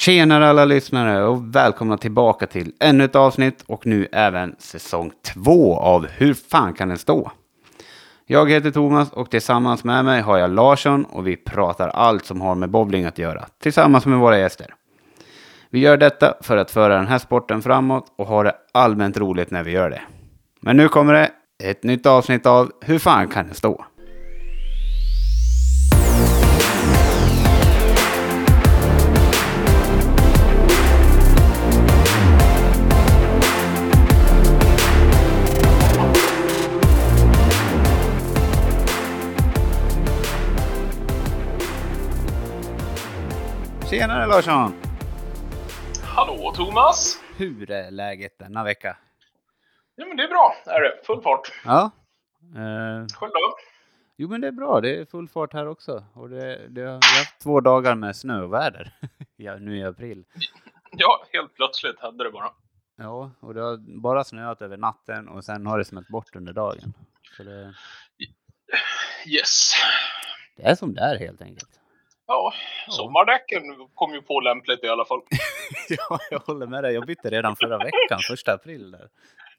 Tjenare alla lyssnare och välkomna tillbaka till ännu ett avsnitt och nu även säsong två av Hur fan kan den stå? Jag heter Thomas och tillsammans med mig har jag Larsson och vi pratar allt som har med bowling att göra tillsammans med våra gäster. Vi gör detta för att föra den här sporten framåt och ha det allmänt roligt när vi gör det. Men nu kommer det ett nytt avsnitt av Hur fan kan den stå? Tjenare Larsson! Hallå Thomas! Hur är läget denna vecka? Ja men det är bra, är det. Full fart. Ja. Eh, Själv då? jo men det är bra, det är full fart här också. Och det, det har vi har haft två dagar med snöväder ja, nu i april. Ja, helt plötsligt hände det bara. Ja, och det har bara snöat över natten och sen har det smält bort under dagen. Så det, Yes. det är som det är helt enkelt. Ja, sommardäcken kom ju på lämpligt i alla fall. ja, jag håller med dig. Jag bytte redan förra veckan, första april där.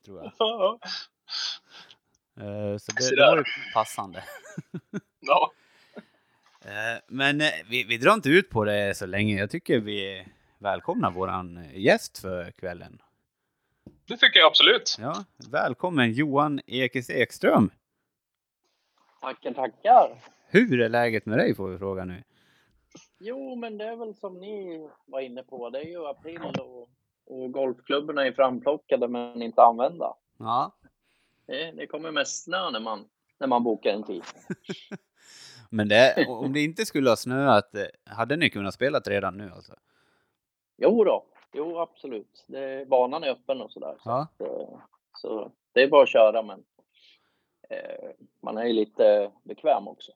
Tror jag. Ja. Eh, så det, det var ju passande. ja. Eh, Men eh, vi, vi drar inte ut på det så länge. Jag tycker vi välkomnar våran gäst för kvällen. Det tycker jag absolut. Ja, välkommen Johan Ekes Ekström. Tackar, tackar. Hur är läget med dig får vi fråga nu. Jo, men det är väl som ni var inne på. Det är ju april och, och golfklubborna är framplockade men inte använda. Ja, Det, det kommer mest snö när man, när man bokar en tid. men det, om det inte skulle ha snöat, eh, hade ni kunnat spela redan nu alltså? Jo då, jo absolut. Det, banan är öppen och sådär. Så, Ja. att, eh, så det är bara att köra, men eh, man är ju lite bekväm också.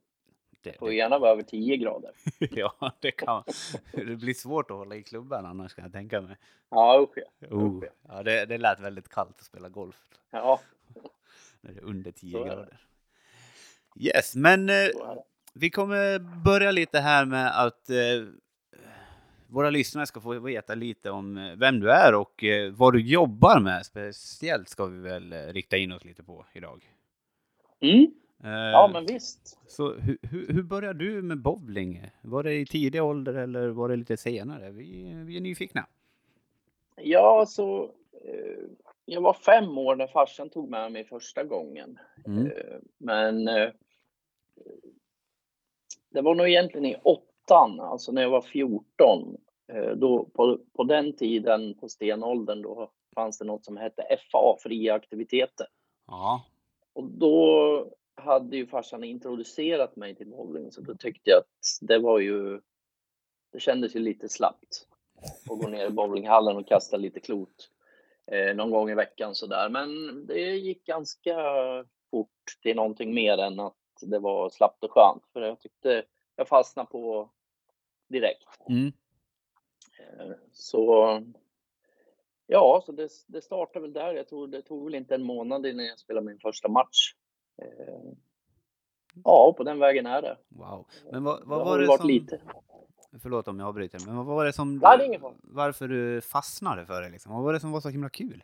Det, Får det, gärna vara över 10 grader. ja, det kan. Det blir svårt att hålla i klubban annars kan jag tänka mig. Ja, usch ja. Oh, ja, det, det lät väldigt kallt att spela golf Ja, när det är under 10 Så är det. grader. Yes, men eh. Vi kommer börja lite här med att eh, våra lyssnare ska få veta lite om eh, vem du är och eh, vad du jobbar med. Speciellt ska vi väl eh, rikta in oss lite på idag. Mm. Eh, Ja, men visst. Så hur, hur, hur började du med bowling? Var det i tidig ålder eller var det lite senare? Vi, vi är nyfikna. Ja, så eh, jag var fem år när farsan tog med mig första gången. Mm. Eh, men eh, det var nog egentligen i åttan, alltså när jag var 14. Eh, då, på, på den tiden, på stenåldern, då fanns det något som hette FA, fria aktiviteter. Ja. Och då hade ju farsan introducerat mig till bowling, så då tyckte jag att det var ju... Det kändes ju lite slappt att gå ner i bowlinghallen och kasta lite klot eh, någon gång i veckan sådär. Men det gick ganska fort till någonting mer än att det var slappt och skönt. För jag tyckte jag fastnade på direkt. Mm. Eh, Så ja, så det, det startade väl där. Jag tror det tog väl inte en månad innan jag spelade min första match. Eh, Ja, på den vägen är det. Wow. Men vad, Det vad har var det som... lite. Förlåt om jag avbryter, men vad var det som... Nej, det ingen fara. Varför du fastnade för det liksom? Vad var det som var så himla kul?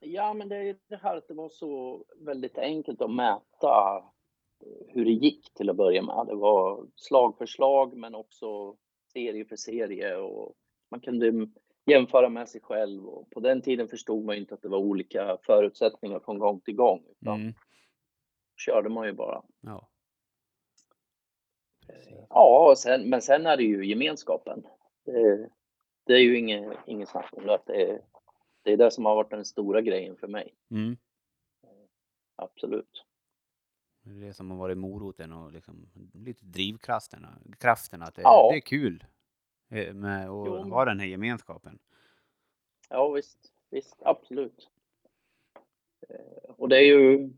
Ja, men det är det här att det var så väldigt enkelt att mäta hur det gick till att börja med. Det var slag för slag, men också serie för serie och man kunde jämföra med sig själv. Och på den tiden förstod man ju inte att det var olika förutsättningar från gång till gång, utan Mm. Körde man ju bara. Ja. Ja, och sen, men sen är det ju gemenskapen. Det, det är ju inget, inget snack om det. Det är, det är det som har varit den stora grejen för mig. Mm. Absolut. Det är det som har varit moroten och liksom lite drivkraften, kraften att det, Ja. det är kul eh, med att Jo. ha den här gemenskapen. Ja, visst. Visst, absolut. Eh, Och det är ju, eh,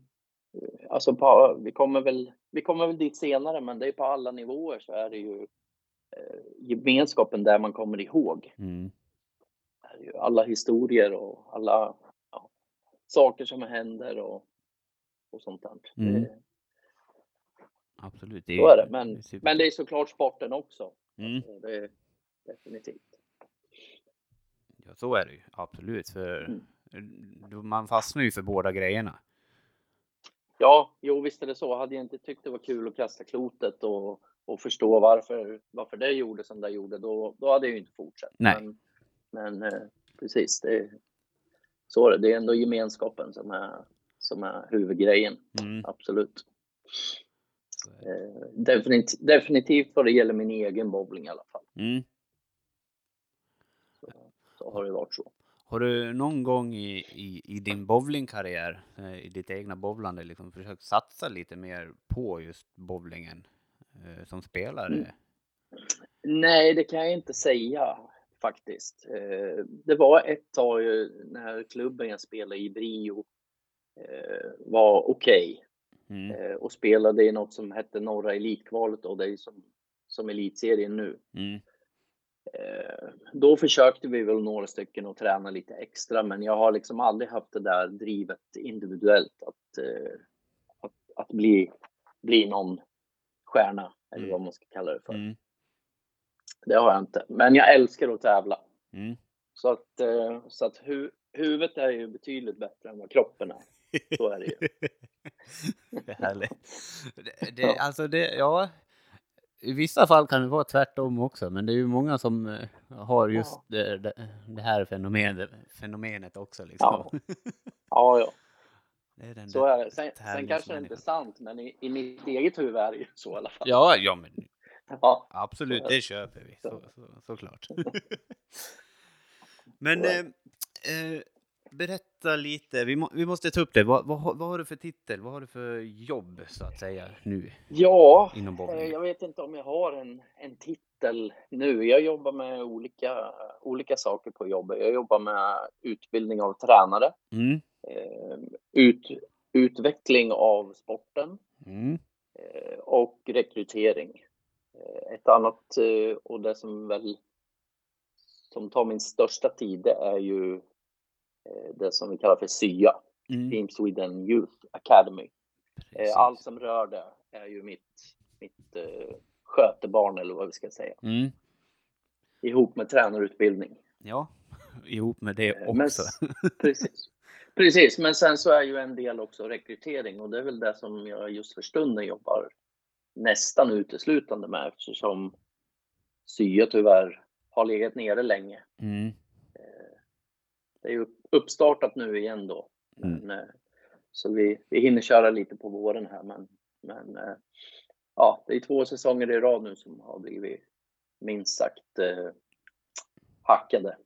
alltså på, vi kommer väl, vi kommer väl dit senare, men det är på alla nivåer så är det ju eh, gemenskapen där man kommer ihåg. Mm. Det är ju alla historier och alla ja, saker som händer och, och sånt där. Mm. Det, Absolut. Det så är det. Men, super- men det är såklart sporten också. Mm. Det är definitivt. Ja, så är det ju absolut. För Mm. man fastnar ju för båda grejerna. Ja, jo visst är det så. Hade jag inte tyckt det var kul att kasta klotet och, och förstå varför, varför det gjorde som det gjorde, då, då hade jag ju inte fortsatt. Nej. Men, men eh, precis, det, så är det. Det är ändå gemenskapen som är, som är huvudgrejen. Mm. Absolut. Eh, definit, definitivt vad det gäller min egen bowling i alla fall. Mm. Så, så har det varit så. Har du någon gång i, i, i din bowlingkarriär, eh, i ditt egna bowlande, liksom försökt satsa lite mer på just bowlingen eh, som spelare? Mm. Nej, det kan jag inte säga faktiskt. Eh, Det var ett tag när klubben jag spelade i, Brio, eh, var okej Mm. eh, och spelade i något som hette Norra Elitkvalet då, det är som, som elitserien nu. Mm. Eh, Då försökte vi väl några stycken att träna lite extra, men jag har liksom aldrig haft det där drivet individuellt att, eh, att, att bli, bli någon stjärna, eller Mm. vad man ska kalla det för. Mm. Det har jag inte. Men jag älskar att tävla. Mm. Så att, eh, så att hu huvudet är ju betydligt bättre än vad kroppen är. Så är det ju. det är härligt. Det, det. Alltså det, ja. I vissa fall kan det vara tvärtom också, men det är ju många som eh, har just Ja. det, det, det här fenomenet, fenomenet också. Liksom. Ja. Ja, ja, Det är så är det. Sen, sen kanske det inte är sant, men i, i mitt eget huvud är det ju så i alla fall. Ja, ja, men Ja. absolut, är det köper vi. Så. Så, så, såklart. men är eh, eh, berätta lite, vi, må, vi måste ta upp det. Vad, vad, har- vad har du för titel? Vad har du för jobb så att säga nu Ja, inom eh, bowling? jag vet inte om jag har en, en titel nu. Jag jobbar med olika, olika saker på jobbet. Jag jobbar med utbildning av tränare, Mm. eh, ut, utveckling av sporten, Mm. eh, och rekrytering. Ett annat, och det som väl som tar min största tid, det är ju det som vi kallar för SYA, Mm. Team Sweden Youth Academy. Precis. Eh, Allt som rör det är ju mitt, mitt eh, skötebarn eller vad vi ska säga. Mm. Ihop med tränarutbildning. Ja, ihop med det Eh, men också. s- Precis. Precis, men sen så är ju en del också rekrytering och det är väl det som jag just för stunden jobbar nästan uteslutande med eftersom SYA tyvärr har legat nere länge. Mm. Det är ju uppstartat nu igen då. Mm. Men, eh, så vi, vi hinner köra lite på våren här men, men eh, ja, det är två säsonger i rad nu som har blivit minst sagt eh, hackade.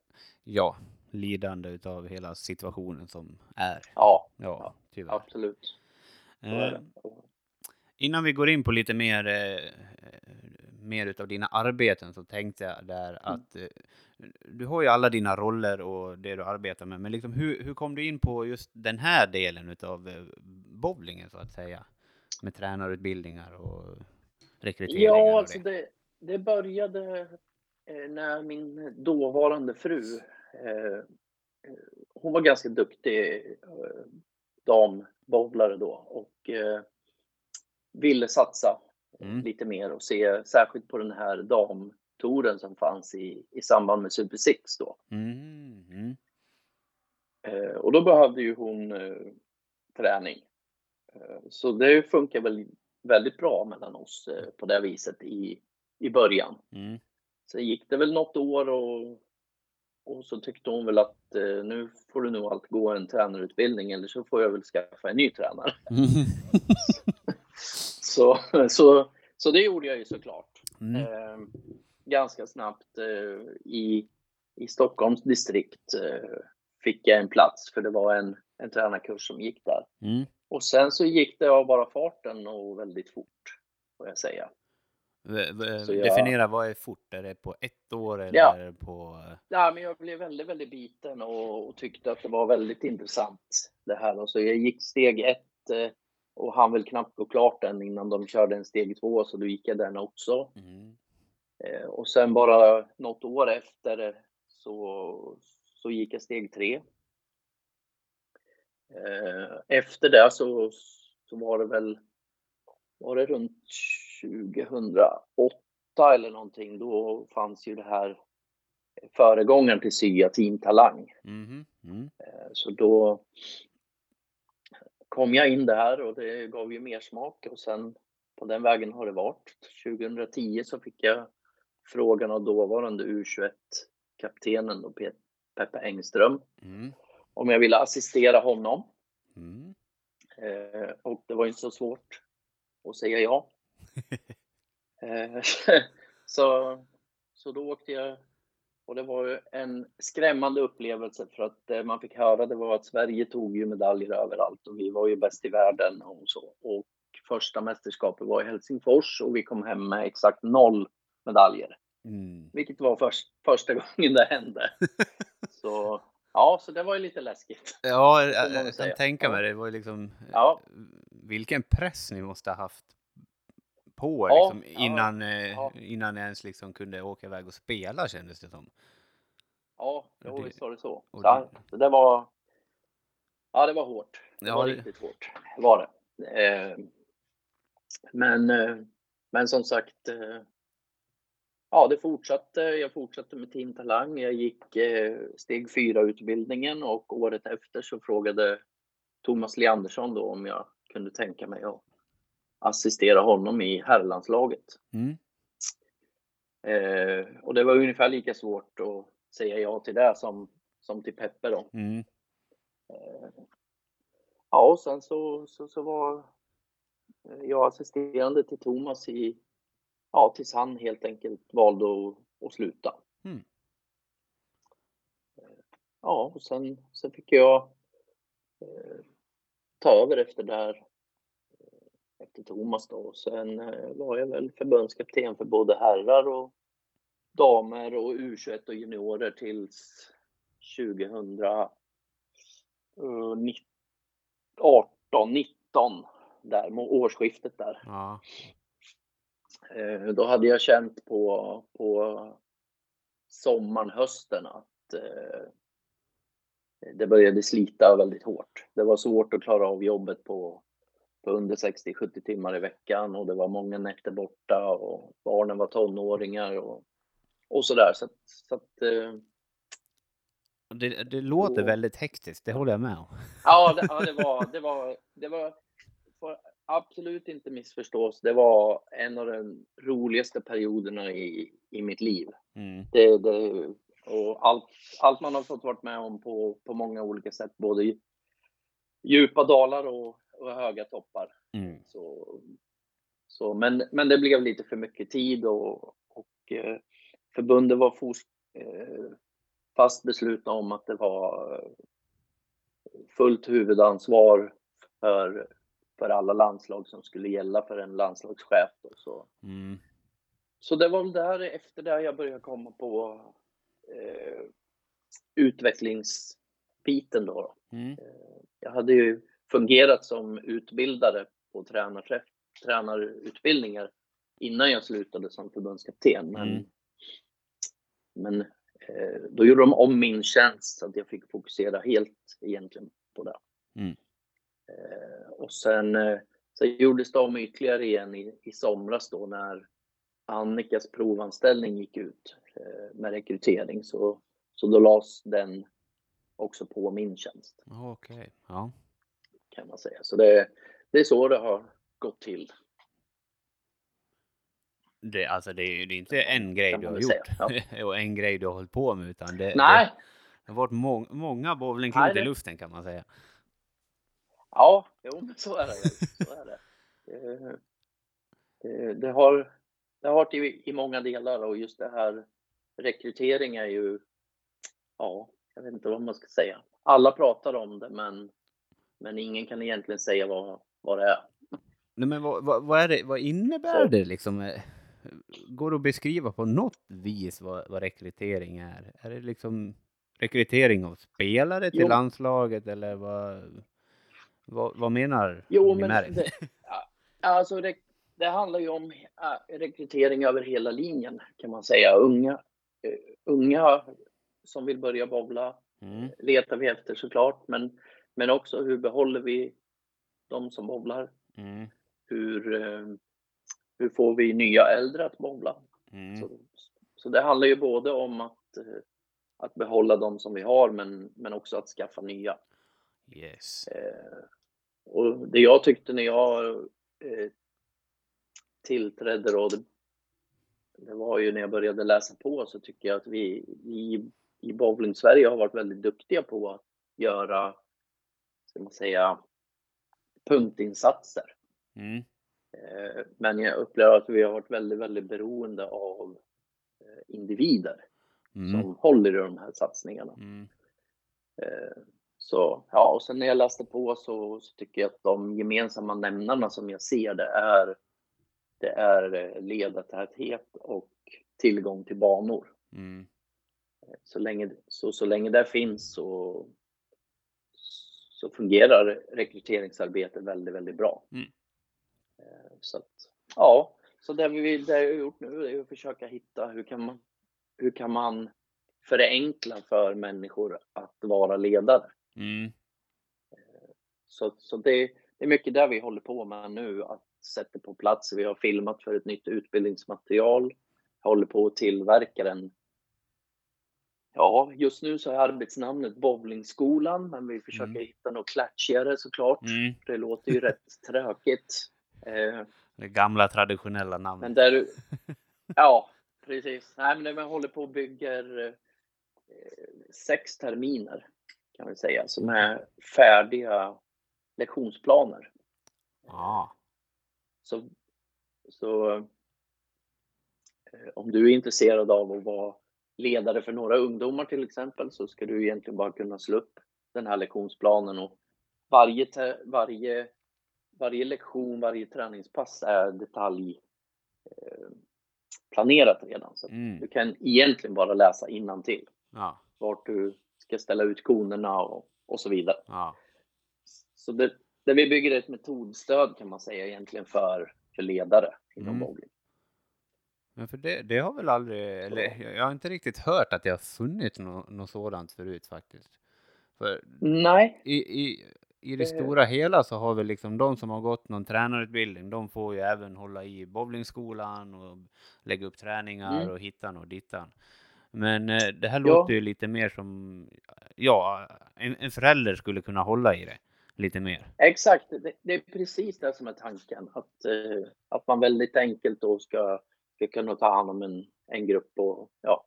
Ja, lidande utav hela situationen som är. Ja, Ja, tyvärr. absolut. Eh, innan vi går in på lite mer, eh, mer utav dina arbeten så tänkte jag där Mm. att eh, du har ju alla dina roller och det du arbetar med, men liksom hur, hur kom du in på just den här delen utav eh, bowlingen så att säga? Med tränarutbildningar och rekryteringar Ja, och alltså det. det, började eh, när min dåvarande fru, eh, hon var ganska duktig dambowlare då och ville satsa Mm. lite mer och se särskilt på den här damtouren som fanns i, i samband med Super Six då. Mm, mm, Eh, och då behövde ju hon eh, träning. Eh, så det funkar väl väldigt bra mellan oss eh, på det viset i, i början. mm. Sen gick det väl något år och, och så tyckte hon väl att eh, nu får du nog allt gå en tränarutbildning eller så får jag väl skaffa en ny tränare. Så, så, så det gjorde jag ju såklart. Mm. Ganska snabbt eh, i, i Stockholms distrikt eh, fick jag en plats för det var en, en tränarkurs som gick där. Mm. Och sen så gick det av bara farten och väldigt fort får jag säga. V- jag- Definiera vad är fort? Är det på ett år eller Ja. är det på... Ja, men jag blev väldigt, väldigt biten och, och tyckte att det var väldigt intressant det här. Och så jag gick steg ett eh, och han väl knappt gå klart den innan de körde en steg två, så då gick jag den också. Mm. Eh, Och sen bara något år efter så, så gick jag steg tre. Eh, Efter det så, så var det väl var det runt 2008 eller någonting. Då fanns ju det här föregångaren till SYA Team Talang. Mhm. Mm. Eh, Så då kom jag in där och det gav ju mer smak och sen på den vägen har det varit. 2010 så fick jag frågan av dåvarande U21-kaptenen då, Pe- Peppe Engström Mm. om jag ville assistera honom. Mm. Eh, och det var inte så svårt att säga ja. eh, så, så då åkte jag och det var ju en skrämmande upplevelse för att det man fick höra det var att Sverige tog ju medaljer överallt och vi var ju bäst i världen och så. Och första mästerskapet var i Helsingfors och vi kom hem med exakt noll medaljer. Mm. Vilket var först, första gången det hände. så ja, så det var ju lite läskigt. Ja, jag, väl jag kan tänka mig det. Var ju liksom... Ja. Vilken press ni måste ha haft på er Ja, liksom, innan, eh, ja. innan ni ens liksom kunde åka iväg och spela kändes det som. Ja, jo, det- visst var det så. Så, det- så det var... Ja, det var hårt. Det var det- riktigt hårt. Var det. Eh, men, eh, men som sagt. Eh, ja, det fortsatte. Jag fortsatte med Team Talang. Jag gick eh, steg fyra utbildningen och året efter så frågade Thomas Leandersson då om jag kunde tänka mig att assistera honom i herrlandslaget. Mm. Eh, och det var ungefär lika svårt att säga ja till det som, som till Peppe då. Mm. Eh, ja, och sen så, så, så var eh, jag assisterande till Thomas i, ja, tills han helt enkelt valde att, att sluta. Mm. Eh, Ja, och sen, sen fick jag eh, ta över efter där eh, efter Thomas då. Och sen eh, var jag väl förbundskapten för både herrar och damer och U21 och juniorer tills 2000 eh, 18, 19 där, med årsskiftet där. Ja. Eh, Då hade jag känt på, på sommaren, hösten att eh, det började slita väldigt hårt. Det var svårt att klara av jobbet på, på under 60-70 timmar i veckan och det var många nätter borta och barnen var tonåringar och, och sådär. Så, så att, eh, Det, det låter Och- väldigt hektiskt, det håller jag med om. Ja, det, ja, det var, det var, det var, absolut inte missförstås. Det var en av de roligaste perioderna i, i mitt liv. Mm. Det, det, och allt, allt man har fått varit med om på, på många olika sätt, både djupa dalar och, och höga toppar. Mm. Så, så, men, men det blev lite för mycket tid och, och eh, förbundet var fos, eh, fast beslutna om att det var eh, fullt huvudansvar för, för alla landslag som skulle gälla för en landslagschef. Då, så. Mm. så det var väl där efter det jag började komma på eh, utvecklingsbiten då. då. Mm. Jag hade ju fungerat som utbildare på tränarträff, tränarutbildningar innan jag slutade som förbundskapten. Men, Mm. men eh, då gjorde de om min tjänst så att jag fick fokusera helt egentligen på det. Mm. Eh, och sen eh, så gjordes det om ytterligare igen i, i somras då när Annikas provanställning gick ut eh, med rekrytering. Så, så då lades den också på min tjänst Okej, ja. kan man säga. Så det, det är så det har gått till. Det, alltså det är det är inte en grej du har gjort och en grej du har hållit på med utan det, Nej, det, det har varit må, många bowlingklot i luften kan man säga. Ja, jo, så är det. Så är det. Det, det, det har det har varit i, i många delar och just det här rekrytering är ju, ja, jag vet inte vad man ska säga. Alla pratar om det, men, men ingen kan egentligen säga vad, vad det är. Nej, men vad, vad, vad, är det, vad innebär det liksom? eh, Går det att beskriva på något vis vad, vad rekrytering är? Är det liksom rekrytering av spelare till Jo. landslaget eller vad, vad, vad menar Jo, ni men med det? alltså det, det handlar ju om äh, rekrytering över hela linjen kan man säga. Unga, eh, unga som vill börja bowla Mm, letar vi efter såklart, men, men också hur behåller vi de som bowlar? mm, Hur, eh, hur får vi nya äldre att bowla? mm, Så, så det handlar ju både om att, eh, behålla de som vi har, men, men också att skaffa nya. Yes. Eh, och det jag tyckte när jag eh, tillträdde då, det, det, var ju när jag började läsa på så tycker jag att vi i, i bowling Sverige har varit väldigt duktiga på att göra, ska man säga, punktinsatser. Mm. Eh, men jag upplever att vi har varit väldigt, väldigt beroende av eh, individer Mm. som håller i de här satsningarna. Mm. Så ja, och sen när jag läste på så, så tycker jag att de gemensamma nämnarna som jag ser det är, det är eh, ledartäthet och tillgång till banor. Mm. Så länge, så, så länge det finns så, så fungerar rekryteringsarbetet väldigt, väldigt bra. Mm. Eh, Så att, ja, så det vi det jag har gjort nu är att försöka hitta hur kan man, hur kan man förenkla för människor att vara ledare. Mm. Så, så det, det är mycket där vi håller på med nu, att sätta på plats. Vi har filmat för ett nytt utbildningsmaterial, håller på att tillverka den. Ja, just nu så är arbetsnamnet Bowlingskolan, men vi försöker Mm. hitta något klatschigare såklart. Mm. Det låter ju rätt tråkigt. Eh, Det gamla traditionella namnet. men där, ja, precis. Nej, men vi håller på och bygger eh, sex terminer kan vi säga, som är färdiga lektionsplaner. Ja. Så, så eh, om du är intresserad av att vara ledare för några ungdomar till exempel så ska du egentligen bara kunna slå upp den här lektionsplanen och varje, varje, varje lektion, varje träningspass är detalj eh, redan. Så Mm. du kan egentligen bara läsa till Ja. vart du ska ställa ut konerna och, och så vidare. Ja. Så det, det vi bygger ett metodstöd kan man säga egentligen för, för ledare inom Mm. bowling. Men för det, det har väl aldrig, eller jag har inte riktigt hört att det har funnits något, sådant förut faktiskt. För Nej, i, i, i det Det- stora hela så har väl liksom de som har gått någon tränarutbildning, de får ju även hålla i bowlingskolan och lägga upp träningar Mm. och hittan och dittan. Men eh, det här Ja. låter ju lite mer som, ja, en, en förälder skulle kunna hålla i det lite mer. exakt. Det, det är precis det som är tanken. Att, eh, att man väldigt enkelt då ska, ska kunna ta hand om en, en grupp och ja,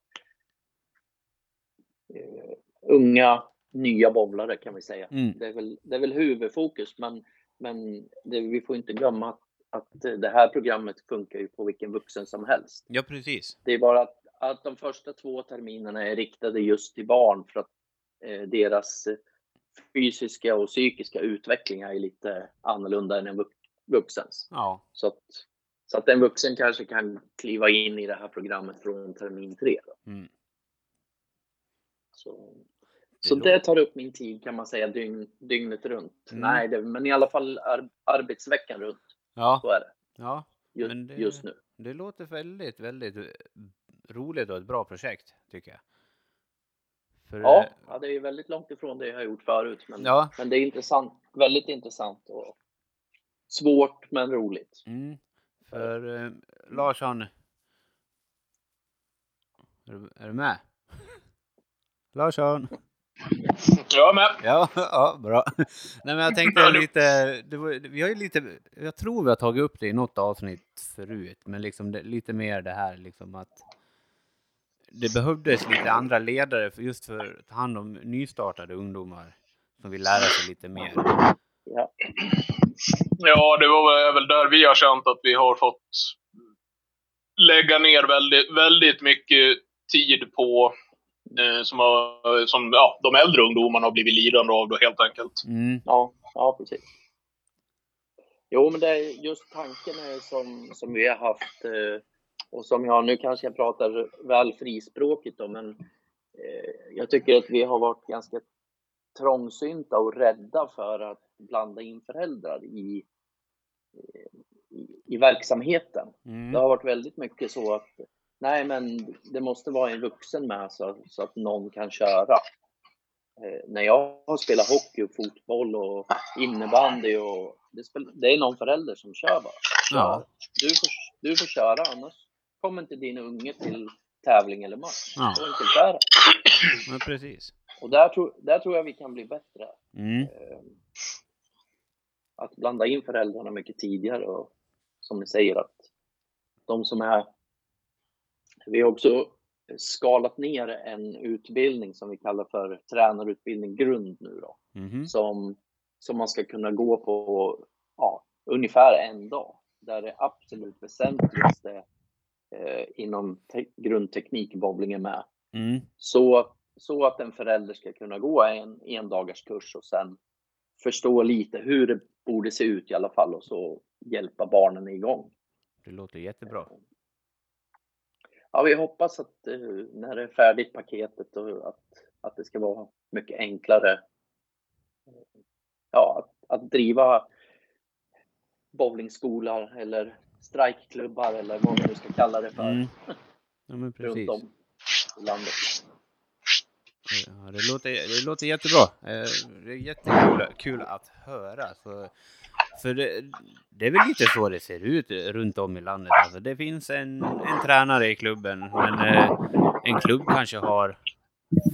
eh, unga nya bowlare kan vi säga. Mm. Det är väl, det är väl huvudfokus, men, men det, vi får inte glömma att, att det här programmet funkar ju på vilken vuxen som helst. Ja, precis. Det är bara att, att de första två terminerna är riktade just till barn för att eh, deras eh, fysiska och psykiska utveckling är lite annorlunda än en vux- vuxens. Ja. Så att, så att en vuxen kanske kan kliva in i det här programmet från termin tre. Då. Mm. Så, Det så det tar upp min tid kan man säga dygn, dygnet runt. Mm. Nej, det, men i alla fall ar, arbetsveckan runt. Ja. Så är det Ja. just, det- just nu. Det låter väldigt, väldigt eh, roligt och ett bra projekt tycker jag. För, Ja, eh, ja, det är väldigt långt ifrån det jag har gjort förut. Men, Ja. men det är intressant, väldigt intressant och svårt men roligt. Mm, för eh, Larsson. Är du, är du med? Larsson? Jag är med. Ja, ja, bra. Nej men jag tänkte lite, det var, vi har ju lite, jag tror vi har tagit upp det i något avsnitt förut, men liksom det, lite mer det här liksom att det behövdes lite andra ledare för just för att ta hand om nystartade ungdomar som vill lära sig lite mer. Ja. Ja, det var väl- där vi har känt att vi har fått lägga ner väldigt, väldigt mycket tid på eh, som, har, som ja, de äldre ungdomarna har blivit lidande av då helt enkelt. Mm, Ja, ja precis. Jo, men det är just tanken är som, som vi har haft eh, och som jag, nu kanske jag pratar väl frispråkigt då, men eh, jag tycker att vi har varit ganska trångsynta och rädda för att blanda in föräldrar i, i, i verksamheten. Det mm, har varit väldigt mycket så att nej, men det måste vara en vuxen med så, så att någon kan köra. Eh, när jag har spelat hockey och fotboll och innebandy och det, spel, det är någon förälder som kör bara. Ja. Du, får, du får köra annars kommer inte din unge till, tävling eller match. Ja. Så enkelt är det. Men precis. Och där, tror- där tror jag vi kan bli bättre. Mm. Eh, Att blanda in föräldrarna mycket tidigare och som ni säger att de som är... Vi har också skalat ner en utbildning som vi kallar för tränarutbildning grund nu då. Mhm. Som, som man ska kunna gå på ja, ungefär en dag. Där det absolut väsentligaste eh, inom te- grundteknik bowling är med. Mm. Så, så att en förälder ska kunna gå en en dagars kurs och sen förstå lite hur det borde se ut i alla fall och så hjälpa barnen igång. Det låter jättebra. Ja, vi hoppas att eh, när det är färdigt paketet och att, att det ska vara mycket enklare ja, att, att driva bowlingskolor eller strikeklubbar eller vad man nu ska kalla det för Mm. Ja, men precis. runt om i landet. Ja, det, låter, det låter jättebra. Eh, Det är jättekul kul att höra. Så, för det, det är väl lite så det ser ut runt om i landet. Alltså, det finns en, en tränare i klubben, men eh, en klubb kanske har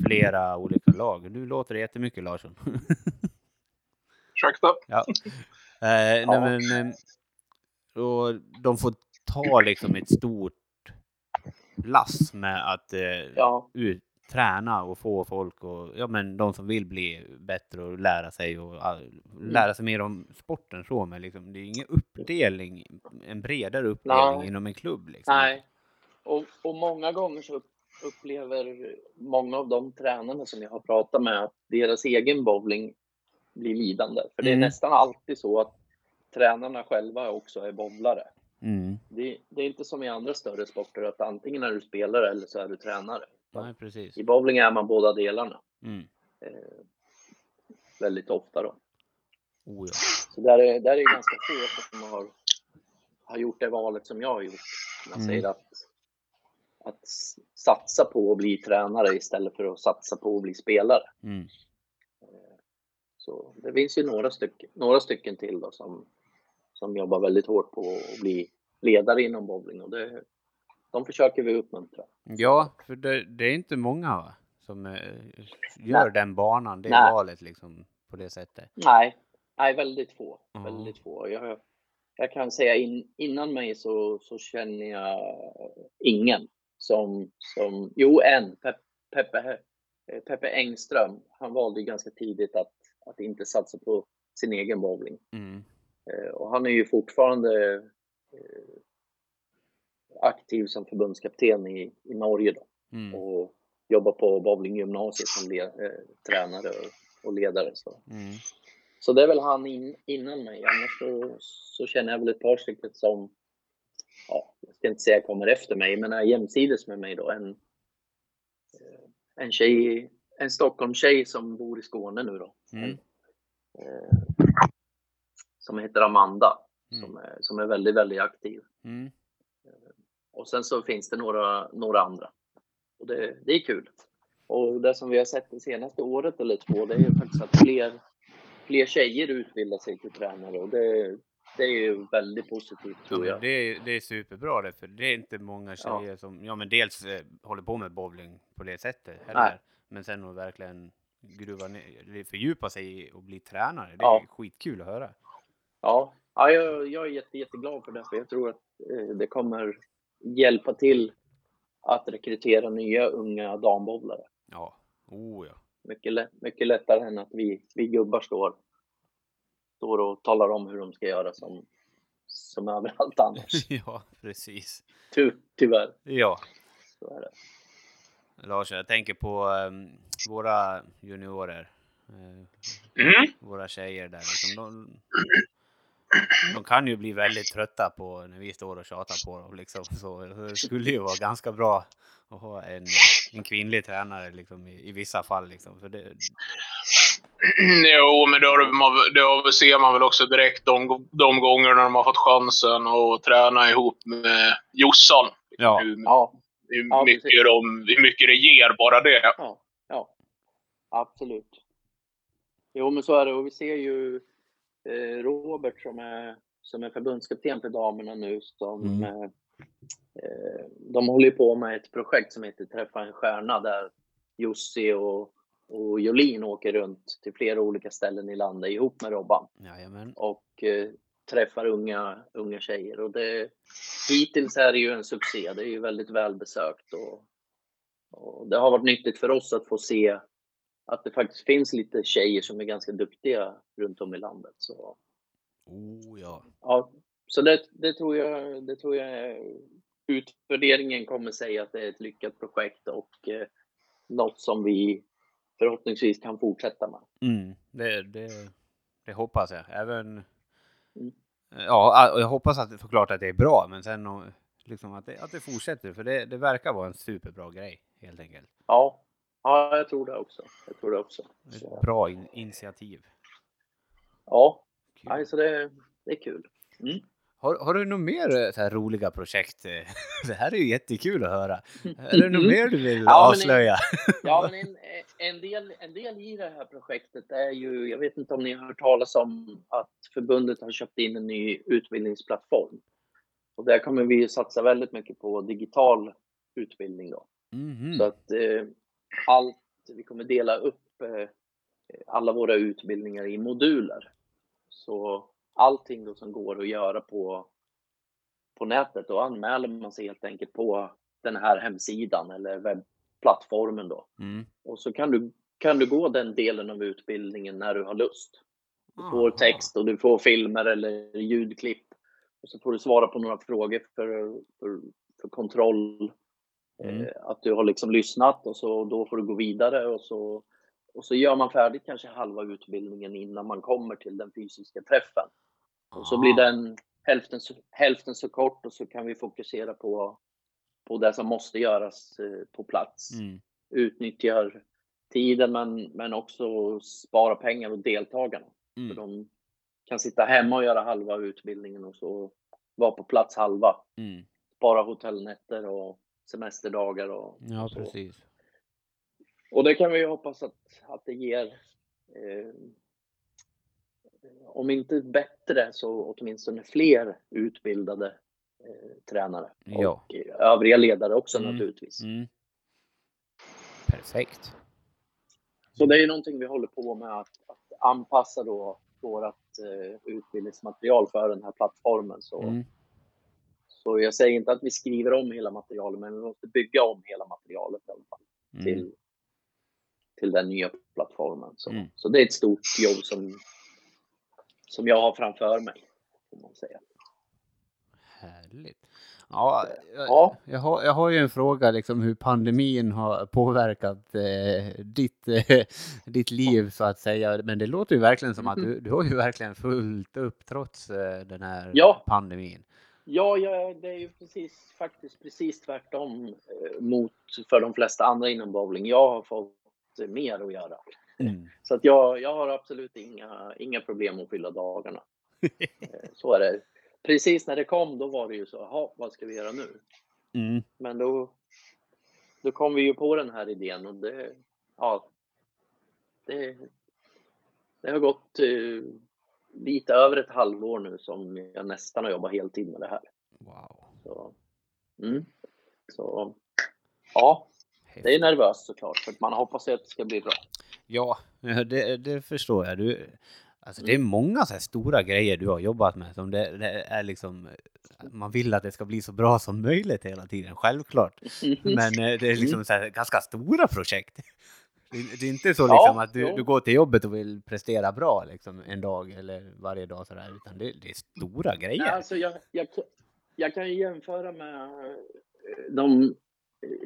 flera olika lag. Du låter det jättemycket Larsson. Ursäkta? ja. Eh, nej, men, och de får ta liksom ett stort lass med att eh, Ja, ut, träna och få folk och ja men de som vill bli bättre och lära sig och all, lära sig mer om sporten så men liksom det är ingen uppdelning, en bredare uppdelning Nej. inom en klubb liksom. nej. Och, och många gånger så upplever många av de tränarna som jag har pratat med att deras egen bowling blir lidande. För det är Mm. nästan alltid så att tränarna själva också är bowlare. Mm. Det, det är inte som i andra större sporter att antingen är du spelare eller så är du tränare. Nej precis. I bowling är man båda delarna Mm. eh, väldigt ofta då. Oh, ja. Så där är, där är ganska få som har, har gjort det valet som jag har gjort. Man Mm. säger att, att satsa på att bli tränare istället för att satsa på att bli spelare. Mm. Så det finns ju några stycken, några stycken till då som, som jobbar väldigt hårt på att bli ledare inom bowling och det, de försöker vi uppmuntra. ja, för det, det är inte många va? som eh, gör Nej. den banan, det Nej. valet liksom på det sättet. Nej, nej väldigt få. Ja. Väldigt få. Jag, jag kan säga in, innan mig så, så känner jag ingen som, som jo en, Pep, Peppe, eh, Peppe Engström. Han valde ganska tidigt att, att inte satsa på sin egen bowling. Mm. Eh, Och han är ju fortfarande eh, aktiv som förbundskapten i, i Norge då, Mm. och jobbar på bowlinggymnasiet som le, eh, tränare och, och ledare. Så. Mm. Så det är väl han in, innan mig. Annars så, så känner jag väl ett par stycken som, ja, jag ska inte säga kommer efter mig, men är jämsides med mig då. En, eh, en tjej, en Stockholmstjej som bor i Skåne nu då. Mm. Eh, som heter Amanda. Mm. Som, är, som är väldigt, väldigt aktiv. Mm. Och sen så finns det några, några andra. Och det, det är kul. Och det som vi har sett det senaste året eller två, det är ju faktiskt att fler, fler tjejer utbildar sig till tränare och det, det är ju väldigt positivt Ja, tror jag. det, är, det är superbra det, för det är inte många tjejer som, ja men dels eh, håller på med bowling på det sättet heller. Nej. Men sen att verkligen gruva ner, fördjupa sig och bli tränare, det Ja. är skitkul att höra. Ja, ja jag, jag är jätte, jätteglad för det, för jag tror att eh, det kommer hjälpa till att rekrytera nya unga dambowlare. Ja, oh ja. Mycket, lätt, mycket lättare än att vi, vi gubbar står, står och talar om hur de ska göra som, som överallt annars. ja, precis. Ty, tyvärr, Ja, så är det. Lars, jag tänker på ehm, våra juniorer, eh, Mm. våra tjejer där. Liksom, de, de kan ju bli väldigt trötta på när vi står och tjatar på dem. Liksom. Så det skulle ju vara ganska bra att ha en, en kvinnlig tränare liksom, i, i vissa fall. Liksom. För det, Jo, men man, det ser man väl också direkt de, de gångerna de har fått chansen att träna ihop med Jossan. ja, Hur, Ja, hur, Ja, mycket precis. de, hur mycket det ger bara det. ja, ja. Absolut. Jo, men så är det. Och vi ser ju Robert som är, som är förbundskapten för damerna nu som Mm. eh, eh, de håller på med ett projekt som heter Träffa en stjärna där Jussi och, och Jolin åker runt till flera olika ställen i landet ihop med Robban. Jajamän. Och eh, träffar unga, unga tjejer. Och det, hittills är det ju en succé. Det är ju väldigt välbesökt. Och, och det har varit nyttigt för oss att få se att det faktiskt finns lite tjejer som är ganska duktiga runt om i landet. Så, Oh ja. ja, så det, det, tror jag, det tror jag utvärderingen kommer säga att det är ett lyckat projekt och eh, något som vi förhoppningsvis kan fortsätta med. Mm, det, det, det hoppas jag. Även... Mm. Ja, jag hoppas att såklart att det är bra, men sen om- liksom att, det, att det fortsätter. För det, det verkar vara en superbra grej, helt enkelt. Ja, ja jag tror det också. Jag tror det också. Ett Så, bra in, initiativ. ja, Kul. nej, så det, det är kul. Mm. Har, har du några mer eh, så här roliga projekt? Det här är ju jättekul att höra. Är det något mer du vill Ja, men- avslöja? Ja, men en, en, del, en del i det här projektet är ju, jag vet inte om ni har hört talas om att förbundet har köpt in en ny utbildningsplattform. Och där kommer vi satsa väldigt mycket på digital utbildning då. Mhm. Så att eh, allt, vi kommer dela upp eh, alla våra utbildningar i moduler. Så allting då som går att göra på, på nätet, då anmäler man sig helt enkelt på den här hemsidan eller webbplattformen då. Mm. Och så kan du, kan du gå den delen av utbildningen när du har lust. Du får text och du får filmer eller ljudklipp. Och så får du svara på några frågor för, för, för kontroll. Mm. Eh, att du har liksom lyssnat och så då får du gå vidare och så, och så gör man färdigt kanske halva utbildningen innan man kommer till den fysiska träffen. Och så blir Ah. den hälften, så- hälften så kort och så kan vi fokusera på, på det som måste göras eh, på plats Mm. utnyttjar tiden men, men också spara pengar och deltagarna. För Mm. de kan sitta hemma och göra halva utbildningen och så vara på plats halva. Mm. Spara hotellnätter och semesterdagar och, Ja, och så. precis. Och det kan vi ju hoppas att, att det ger eh, om inte bättre så åtminstone fler utbildade eh, tränare. Ja. Och eh, övriga ledare också Mm. naturligtvis. Mm. Perfekt. Så det är ju någonting vi håller på med att, att anpassa då vårt eh, utbildningsmaterial för den här plattformen. Så, Mm. Så jag säger inte att vi skriver om hela materialet, men vi måste bygga om hela materialet i alla fall Mm. till, till den nya plattformen. Så, Mm. så det är ett stort jobb som, som jag har framför mig. Får man säga. Härligt. Ja, jag, Ja. jag, har, jag har ju en fråga liksom hur pandemin har påverkat eh, ditt, eh, ditt liv så att säga. Men det låter ju verkligen som att du, du har ju verkligen fullt upp trots eh, den här Ja. pandemin. Ja, ja, det är ju precis, faktiskt precis tvärtom eh, mot för de flesta andra inom bowling. Jag har fått eh, mer att göra. Mm. Så att jag, jag har absolut inga, inga problem att fylla dagarna. Eh, Så är det. Precis när det kom, då var det ju så, jaha, vad ska vi göra nu? Mm. Men då, då kom vi ju på den här idén och det, ja, det, det har gått lite över ett halvår nu som jag nästan har jobbat heltid med det här. Wow. Så, mm. så ja, det är nervöst såklart, för att man hoppas att det ska bli bra. Ja, det, det förstår jag. Du, alltså det är många så här stora grejer du har jobbat med som det, det är liksom man vill att det ska bli så bra som möjligt hela tiden, självklart. Men eh, det är liksom så här, ganska stora projekt. Det, det är inte så Ja, liksom att du, du går till jobbet och vill prestera bra liksom en dag eller varje dag sådär, utan det, det är stora grejer. Nej, alltså jag, jag, jag kan ju jämföra med eh, de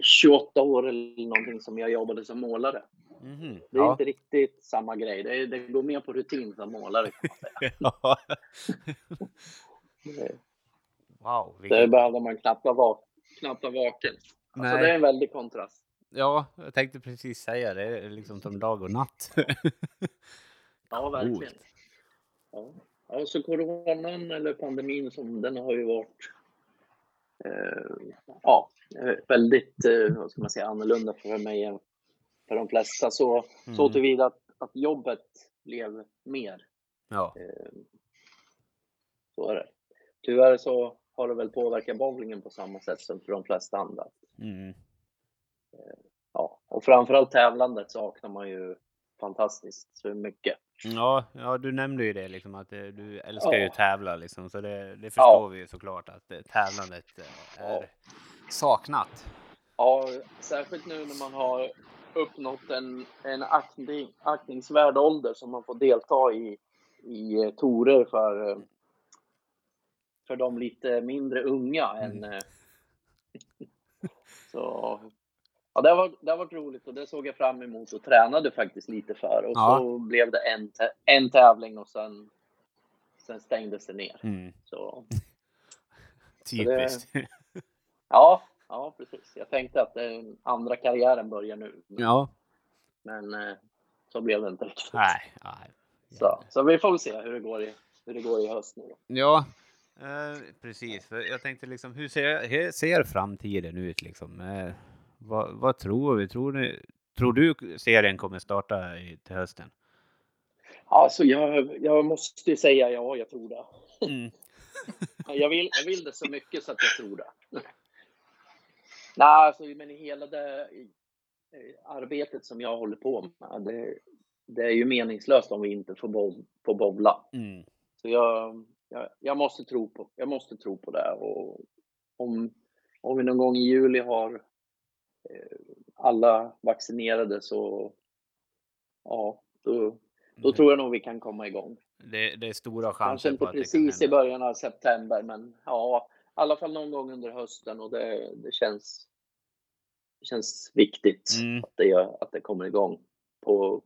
28 år eller någonting som jag jobbade som målare. Mhm, Det är ja. inte riktigt samma grej. Det, det går mer på rutin som målare kan man säga. Ja. Det, Wow. det Vilken... behövde man knappt vara, va- knappt vara vaken. Alltså det är en väldig kontrast. Ja, jag tänkte precis säga det, är liksom som dag och natt. Ja, verkligen. Ja. ja, så coronan eller pandemin som den har ju varit eh, ja, väldigt, eh, vad ska man säga, annorlunda för mig än för de flesta. Så, så Mm. tillvida att, att jobbet blev mer. Ja. Eh, så är det. Tyvärr så har det väl påverkat bowlingen på samma sätt som för de flesta andra. Mm. Ja, och framförallt tävlandet saknar man ju fantastiskt mycket. Ja, ja, du nämnde ju det liksom att eh, du älskar ju Ja. att tävla liksom, så det, det förstår vi ju såklart att eh, tävlandet eh, är Ja. saknat. Ja, särskilt nu när man har uppnått en, en aktning, aktningsvärd ålder som man får delta i, i eh, torer för, eh, för de lite mindre unga än... eh, Så ja, det har, varit, det har varit roligt och det såg jag fram emot och tränade faktiskt lite för. Och Ja. så blev det en, en tävling och sen, sen stängdes det ner. Mm. Så, Typiskt. ja, ja, precis. Jag tänkte att den andra karriären börjar nu. ja, Men eh, så blev det inte riktigt. nej, nej. Så, så vi får väl se hur det går i, hur det går i höst nu. Ja, eh, precis. För jag tänkte liksom, hur ser, hur ser framtiden ut liksom? Eh, vad, vad tror vi? Tror, ni, tror du serien kommer starta i, till hösten? Alltså, jag, jag måste ju säga ja, jag tror det. Mm. Jag vill, jag vill det så mycket så att jag tror det. Nej, alltså, men hela det i arbetet som jag håller på med, det, det är ju meningslöst om vi inte får, bob, får bobbla. Mm. Så jag, jag, jag, måste tro på, jag måste tro på det. Och om, om vi någon gång i juli har eh, alla vaccinerade så ja, då, då tror jag nog vi kan komma igång. Det, det är stora Kanske chanser inte på att precis det i kan början av september, men ja, i alla fall någon gång under hösten och det, det känns. Det känns viktigt Mm. att det gör, att det kommer igång på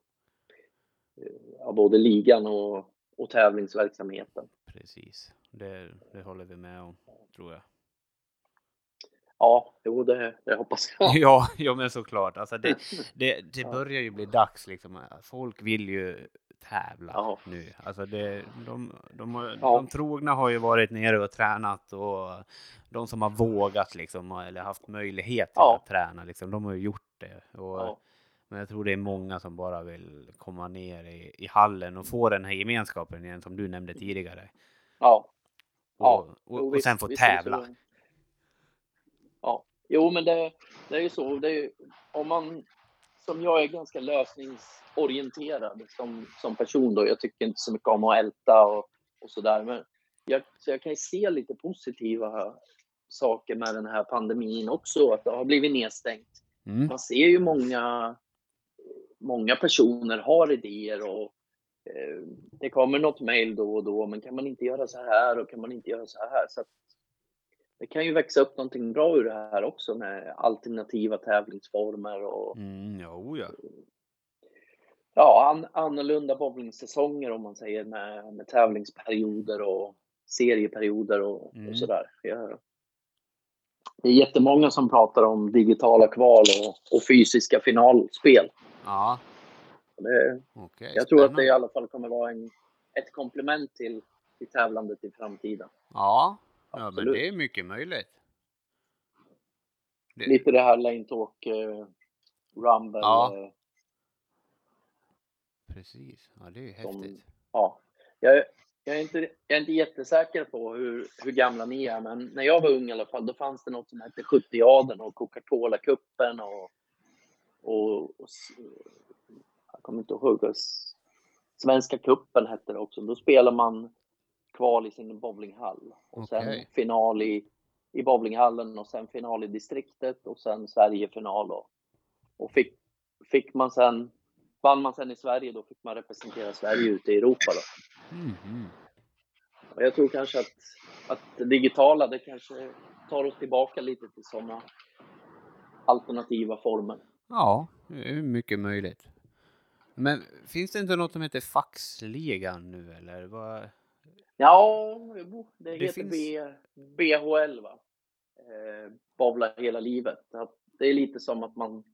eh, ja, både ligan och, och tävlingsverksamheten. Precis, det, det håller vi med om, tror jag. Ja, jo, det, det hoppas jag. Ja, ja men såklart. Alltså det, det, det Ja. börjar ju bli dags liksom. Folk vill ju tävla Ja. nu. Alltså det, de, de, har- Ja. de trogna har ju varit nere och tränat och de som har vågat liksom eller haft möjlighet Ja. att träna liksom, de har ju gjort det. Och, Men jag tror det är många som bara vill komma ner i, i hallen och få den här gemenskapen igen som du nämnde tidigare. ja. Och, och, och visst, sen få tävla. Ja, jo, men det, det är ju så. Det är, om man, som jag är ganska lösningsorienterad som, som person då. Jag tycker inte så mycket om att älta och, och sådär. Men jag, så jag kan ju se lite positiva saker med den här pandemin också. Att det har blivit nedstängt. Mm. Man ser ju många, många personer har idéer och eh, det kommer något mejl då och då, men kan man inte göra så här och kan man inte göra så här? Så det kan ju växa upp någonting bra ur det här också med alternativa tävlingsformer och Mm, jo, ja. ja, an, annorlunda bowlingsäsonger om man säger med, med tävlingsperioder och serieperioder och, Mm. och sådär. Jag, det är jättemånga som pratar om digitala kval och, och fysiska finalspel. Ja, Det, okej. jag tror att det i alla fall kommer vara en, ett komplement till, till tävlandet i framtiden. Ja, ja men det är mycket möjligt. Det, Lite det här lane talk, eh, rumble. Ja. eh, Precis, ja det är ju häftigt. ja. Jag, jag, är inte, jag är inte jättesäker på hur, hur gamla ni är, men när jag var ung i alla fall, då fanns det något som hette 70-aden och Coca-Cola-cupen och, och, och jag kommer inte ihåg, Svenska cupen hette det också. Då spelar man kval i sin bowlinghall och sen Okej. final i, i bowlinghallen och sen final i distriktet och sen Sverigefinal. Och, och fick, fick man sen, vann man sen i Sverige, då fick man representera Sverige ute i Europa. Då. Mhm. Och jag tror kanske att, att det digitala, det kanske tar oss tillbaka lite till sådana alternativa former. Ja, det är mycket möjligt. Men finns det inte något som heter Faxligan nu eller? Vad? Ja, det, Det heter finns- B, BHL va? Eh, bowla hela livet. Det är lite som att man,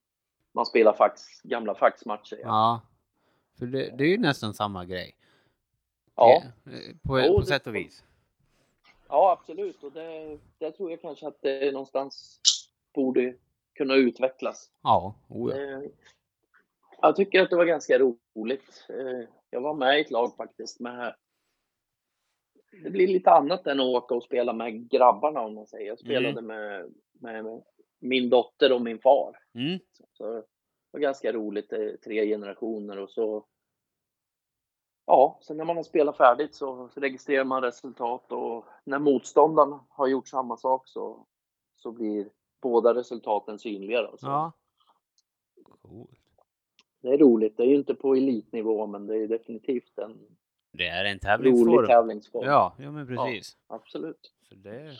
man spelar fax, gamla faxmatcher. Ja, Ja, för det, det är ju nästan samma grej. ja, Eh, På, Jo, på det- sätt och vis. ja absolut. Och det, det tror jag kanske att det någonstans borde kunna utvecklas. Ja, oh ja. Eh, Jag tycker att det var ganska roligt. Eh, Jag var med i ett lag faktiskt med det blir lite annat än att åka och spela med grabbarna om man säger. Jag spelade Mm. med, med, min dotter och min far. Mm. Så det var ganska roligt, är tre generationer och så Ja, sen när man har spelat färdigt så registrerar man resultat och när motståndaren har gjort samma sak så, så blir båda resultaten synliga. Då. Så Ja. Coolt. Det är roligt. Det är ju inte på elitnivå, men det är definitivt en Det är en rolig tävlingsform. tävlingsform. Ja, ja men precis. Absolut. Så det,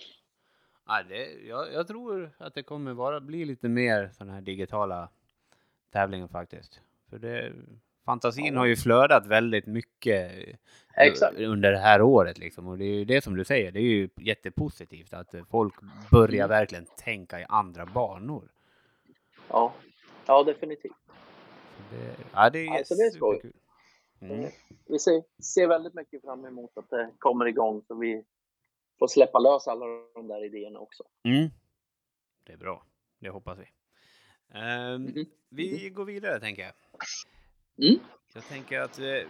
ja, det, jag, jag tror att det kommer vara, bli lite mer sådana här digitala tävlingar faktiskt. För det, fantasin Ja. har ju flödat väldigt mycket eh, Exakt. under det här året liksom. Och det är ju det som du säger, det är ju jättepositivt att folk börjar Mm. verkligen tänka i andra banor. Ja, ja definitivt. Det, ja, det är Alltså, det är skoj. superkul. Mm. Vi ser, ser väldigt mycket fram emot att det kommer igång så vi får släppa lös alla de där idéerna också. Mm. Det är bra, det hoppas vi. Mhm. Vi går vidare tänker jag. Mm. Jag tänker att eh,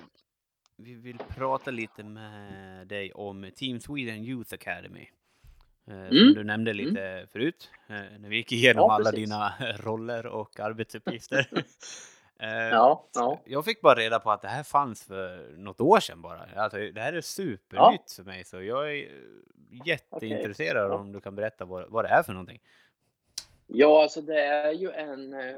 vi vill prata lite med dig om Team Sweden Youth Academy. Eh, Mm. du nämnde lite förut, eh, när vi gick igenom Ja, alla dina roller och arbetsuppgifter. Eh, Ja, ja. Jag fick bara reda på att det här fanns för något år sedan bara. Alltså, det här är supernytt för mig, så jag är jätteintresserad Ja. om du kan berätta vad, vad det är för någonting. Ja, alltså det är ju en eh, eh,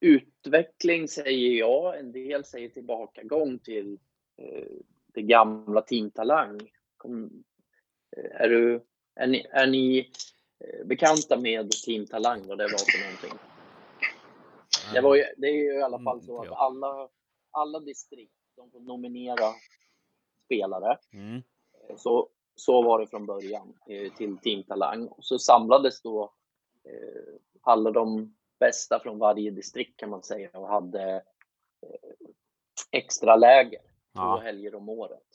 utveckling säger jag. En del säger tillbakagång till eh, det gamla Team Talang. Kom, eh, är, du, är ni, är ni bekanta med Team Talang, vad det var för någonting? Det, var ju, det är ju i alla fall så att Mm, alla, alla distrikt de får nominera spelare. Mm. Så, så var det från början eh, till Team Talang. Och så samlades då eh, alla de bästa från varje distrikt kan man säga och hade eh, extra läger två Ja, helger om året.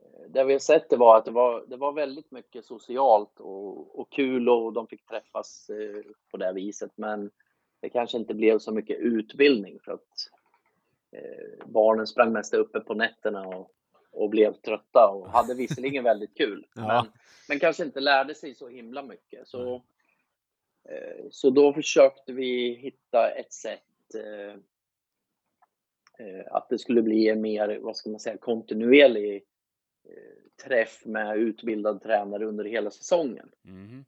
Eh, Det vi har sett det var att det var, det var väldigt mycket socialt och, och kul och de fick träffas eh, på det viset. Men det kanske inte blev så mycket utbildning för att eh, barnen sprang mest uppe på nätterna och, och blev trötta och hade visserligen väldigt kul. Ja. Men, men kanske inte lärde sig så himla mycket. Så, eh, så då försökte vi hitta ett sätt eh, eh, att det skulle bli en mer, vad ska man säga, kontinuerlig eh, träff med utbildad tränare under hela säsongen. Mhm.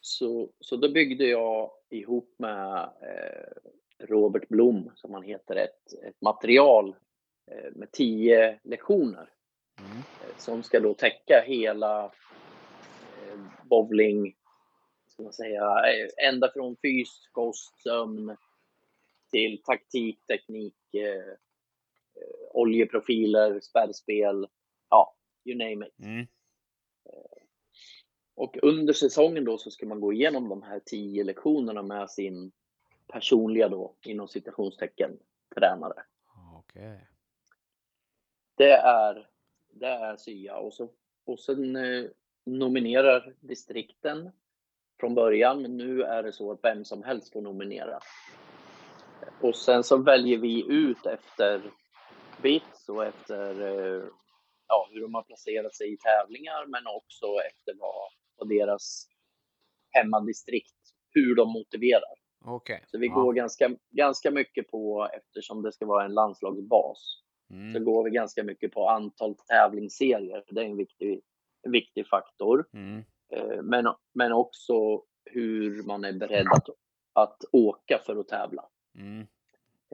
Så, så då byggde jag ihop med eh, Robert Blom, som han heter, ett, ett material eh, med tio lektioner Mm. eh, som ska då täcka hela bowling, ska man säga, ända från fys, kost, sömn till taktik, teknik, oljeprofiler, spärrspel, ja, you name it. Mm. Och under säsongen då så ska man gå igenom de här tio lektionerna med sin personliga då, inom citationstecken, tränare. Okej. Det är, det är SYA och, så, och sen eh, nominerar distrikten från början, men nu är det så att vem som helst får nominera. Och sen så väljer vi ut efter bits och efter eh, ja, hur de har placerat sig i tävlingar, men också efter vad, vad deras hemmadistrikt, hur de motiverar. Okej. Så vi Ja. går ganska, ganska mycket på, eftersom det ska vara en landslagsbas, så Mm. går vi ganska mycket på antal tävlingsserier. Det är en viktig, en viktig faktor. Mm. Eh, Men, men också hur man är beredd att, att åka för att tävla. Mm.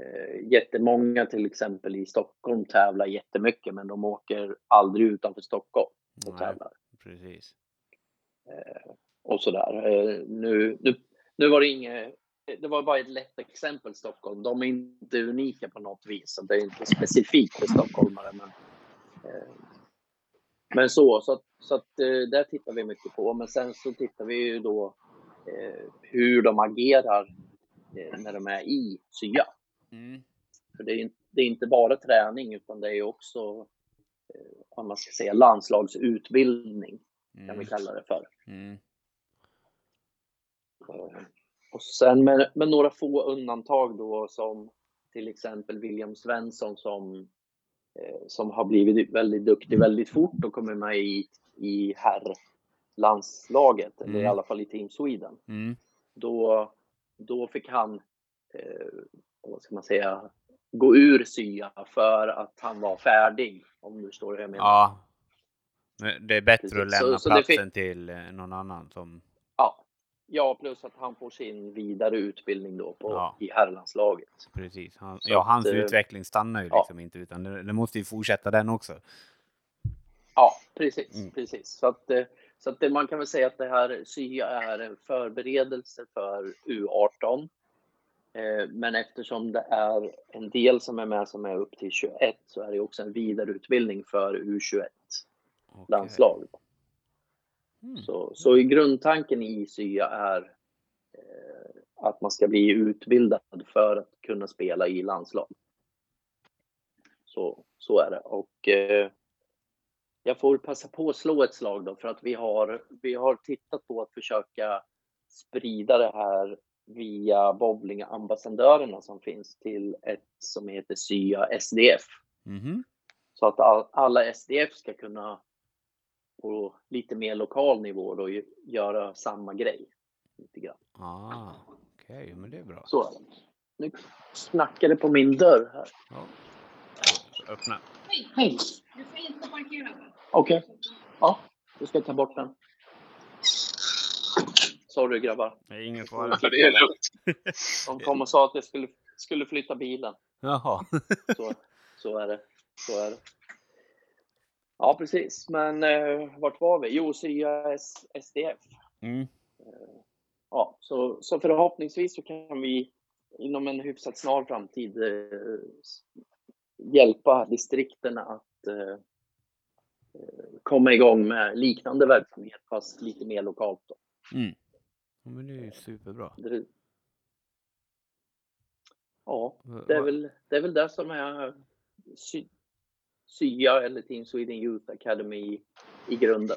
Eh, Jättemånga till exempel i Stockholm tävlar jättemycket, men de åker aldrig utanför Stockholm och Nej, tävlar. precis. Och sådär. Eh, Nu, nu, nu var det inget, det var bara ett lätt exempel Stockholm. De är inte unika på något vis, så det är inte specifikt för stockholmare. Men, eh, men så, så att, så att eh, där tittar vi mycket på. Men sen så tittar vi ju då eh, hur de agerar eh, när de är i SYA. Mm. För det är, inte- det är inte bara träning, utan det är också eh, vad man ska säga, landslagsutbildning, kan vi Mm. kalla det för. Mm. Eh, Och sen med, med några få undantag då som till exempel William Svensson som eh, som har blivit väldigt duktig väldigt fort och kommer med i, i herrlandslaget, eller i Mm. alla fall i Team Sweden. Mm. Då, då fick han, eh, vad ska man säga, gå ur SYA för att han var färdig, om du förstår hur jag menar. Ja. Det är bättre Precis. att lämna Så- så platsen fick- till eh, någon annan som... Ja. ja, plus att han får sin vidare utbildning då på, Ja. i herrlandslaget. Precis. Han, ja, att, hans eh, utveckling stannar ju ja. liksom inte utan det, det måste ju fortsätta den också. Ja, precis. Mm. precis. Så, att, eh, så att det, man kan väl säga att det här SYA är en förberedelse för U18. Eh, Men eftersom det är en del som är med som är upp till 21 så är det också en vidareutbildning för U21 Okej. landslag. Mm. Så, så i grundtanken i SYA är eh, att man ska bli utbildad för att kunna spela i landslag. Så, så är det. Och eh, jag får passa på att slå ett slag då för att vi har, vi har tittat på att försöka sprida det här via bowlingambassadörerna som finns till ett som heter SYA SDF. Mhm. Så att all, alla SDF ska kunna på lite mer lokal nivå då göra samma grej. Lite grann. Ah, okej, men det är bra. Så. Nu det på min dörr här. Ja. Öppna. Hej! Du får inte parkera där. Okej. Ja, då ska jag ta bort den. Sorry grabbar. Det är ingen fara. Så det är lugnt. De kom och sa att jag skulle, skulle flytta bilen. Jaha. Så, så är det. Så är det. Ja, precis. Men eh, vart var vi? Jo, SYA S- SDF. Mm. Ja, så, så förhoppningsvis så kan vi inom en hyfsat snar framtid eh, hjälpa distrikterna att eh, eh, komma igång med liknande verksamhet fast lite mer lokalt. Då. Mm. Ja, men det är ju superbra. Det, ja, det är, väl, det är väl det som är sy, SYA eller Team Sweden Youth Academy i grunden.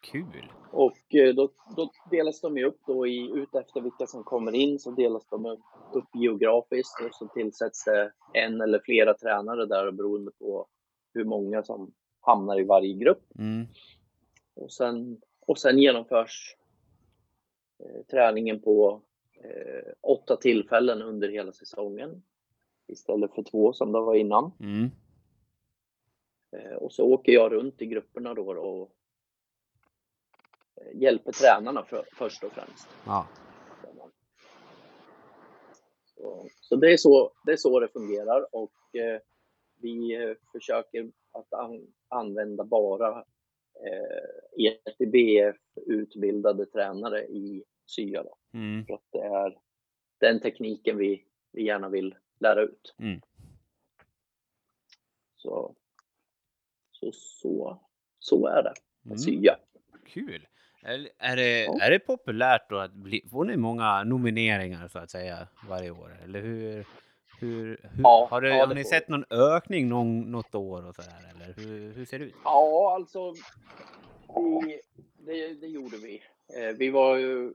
Kul. Och eh, då, då delas de ju upp då i, ut efter vilka som kommer in så delas de upp geografiskt och så tillsätts det en eller flera tränare där beroende på hur många som hamnar i varje grupp. Mm. Och sen, och sen genomförs eh, träningen på eh, åtta tillfällen under hela säsongen istället för två som det var innan. Mm. Eh, och så åker jag runt i grupperna då, och eh, hjälper tränarna för, först och främst. Ja. Så, så det, är så, det är så det fungerar och eh, vi eh, försöker att an, använda bara eh, ETBF-utbildade tränare i SYA. Mm. för att det är den tekniken vi, vi gärna vill lära ut. Mm. Så, så, så, så är det Mm. SYA. Kul. Är, är, det, Ja. är det populärt då att bli, får ni många nomineringar så att säga varje år? Eller hur? hur, hur Ja, har, det, ja, har ni får sett någon ökning någon, något år och så där, eller hur, hur ser det ut? Ja, alltså. Vi, det, det gjorde vi. Eh, vi var ju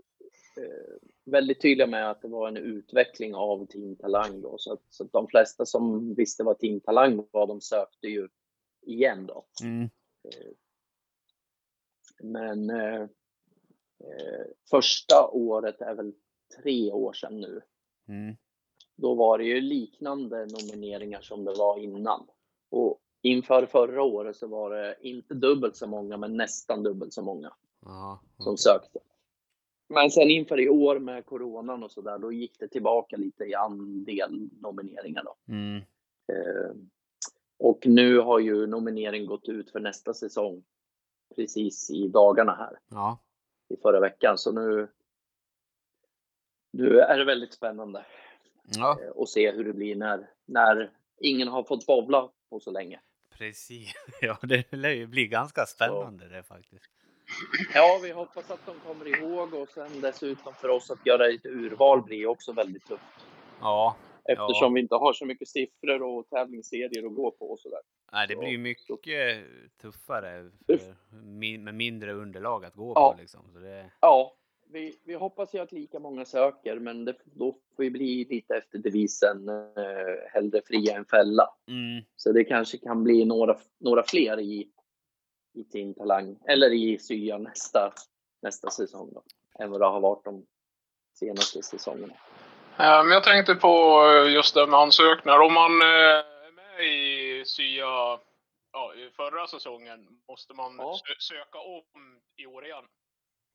eh, väldigt tydliga med att det var en utveckling av Team Talang då, så att, så att de flesta som visste vad Team Talang var, de sökte ju igen då. Mm. Eh, Men eh, eh, första året är väl tre år sedan nu. Mm. Då var det ju liknande nomineringar som det var innan. Och inför förra året så var det inte dubbelt så många, men nästan dubbelt så många Ja, som sökte. Men sen inför i år med coronan och så där, då gick det tillbaka lite i andel nomineringar då. Mm. Och nu har ju nominering gått ut för nästa säsong precis i dagarna här Ja. i förra veckan. Så nu, nu är det väldigt spännande ja, eh, att se hur det blir när, när ingen har fått bowla på så länge. precis. Ja, det lär ju bli ganska spännande det faktiskt. Ja, vi hoppas att de kommer ihåg och sen dessutom för oss att göra ett urval blir också väldigt tufft. Ja, Eftersom vi inte har så mycket siffror och tävlingsserier att gå på och sådär. nej, det blir ju mycket tuffare för, min, med mindre underlag att gå Ja. på liksom. Det, Ja, vi, vi hoppas ju att lika många söker, men det, då får vi bli lite efter devisen eh, hellre fria än fälla. Mm. Så det kanske kan bli några, några fler i, i Team Talang, eller i Sya nästa, nästa säsong då, än vad det har varit de senaste säsongerna. Eh, Men jag tänkte på eh, just det med ansökningar. Om man eh, är med i SYA ja, i förra säsongen, måste man Ja. sö- söka om i år igen?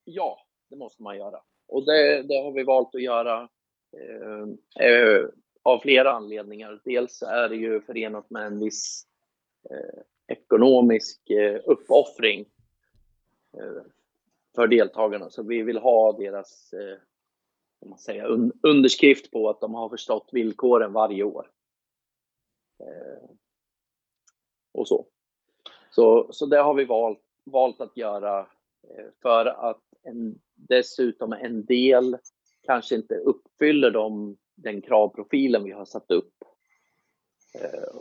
Ja, det måste man göra. Och det, det har vi valt att göra eh, av flera anledningar. Dels är det ju förenat med en viss eh, ekonomisk eh, uppoffring för deltagarna. Så vi vill ha deras man säga, un, underskrift på att de har förstått villkoren varje år. Eh, och så. så. Så det har vi valt, valt att göra eh, för att en, dessutom en del kanske inte uppfyller de, den kravprofilen vi har satt upp. Eh,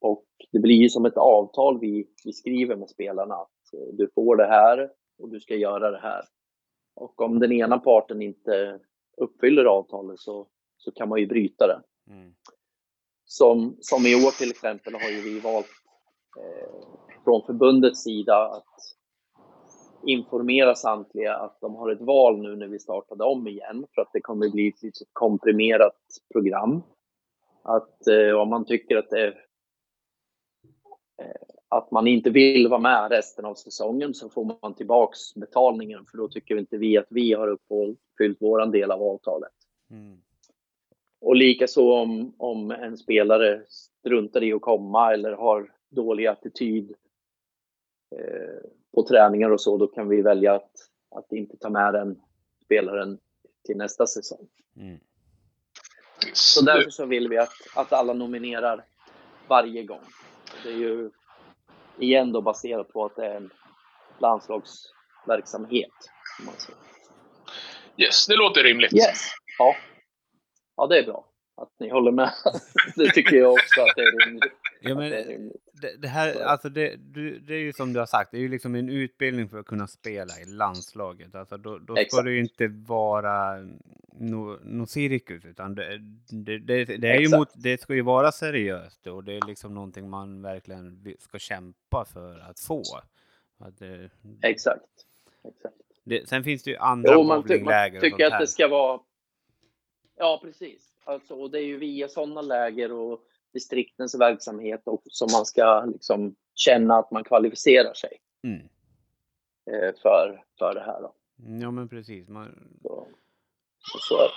och det blir ju som ett avtal vi, vi skriver med spelarna att eh, du får det här och du ska göra det här. Och om den ena parten inte uppfyller avtalet så, så kan man ju bryta det. Mm. Som, som i år till exempel har ju vi valt eh, från förbundets sida att informera samtliga att de har ett val nu när vi startade om igen för att det kommer bli ett litet komprimerat program. Att eh, om man tycker att det är, eh, att man inte vill vara med resten av säsongen så får man tillbaks betalningen för då tycker inte vi att vi har uppfyllt våran del av avtalet. Mm. Och likaså om, om en spelare struntar i att komma eller har dålig attityd eh, på träningar och så, då kan vi välja att, att inte ta med den spelaren till nästa säsong. Mm. Så därför så vill vi att, att alla nominerar varje gång. Det är ju igen då baserat på att det är en landslagsverksamhet. Om man säger. Yes, det låter rimligt. Yes. Ja. ja, det är bra att ni håller med. det tycker jag också att det är rimligt. Ja, Att men det här, alltså det, du, det är ju som du har sagt, det är ju liksom en utbildning för att kunna spela i landslaget. Alltså då, då ska det ju inte vara något no cirkus, utan det, det, det, det är ju mot, det ska ju vara seriöst och det är liksom någonting man verkligen ska kämpa för att få. Att det, Exakt. Exakt. det, sen finns det ju andra Jo, man, ty man tycker att det ska vara... Ja, precis. Alltså, och det är ju via sådana läger och distriktens verksamhet och som man ska liksom känna att man kvalificerar sig Mm. eh, för, för det här. Då. Ja, men precis. Man, Så, så, är det.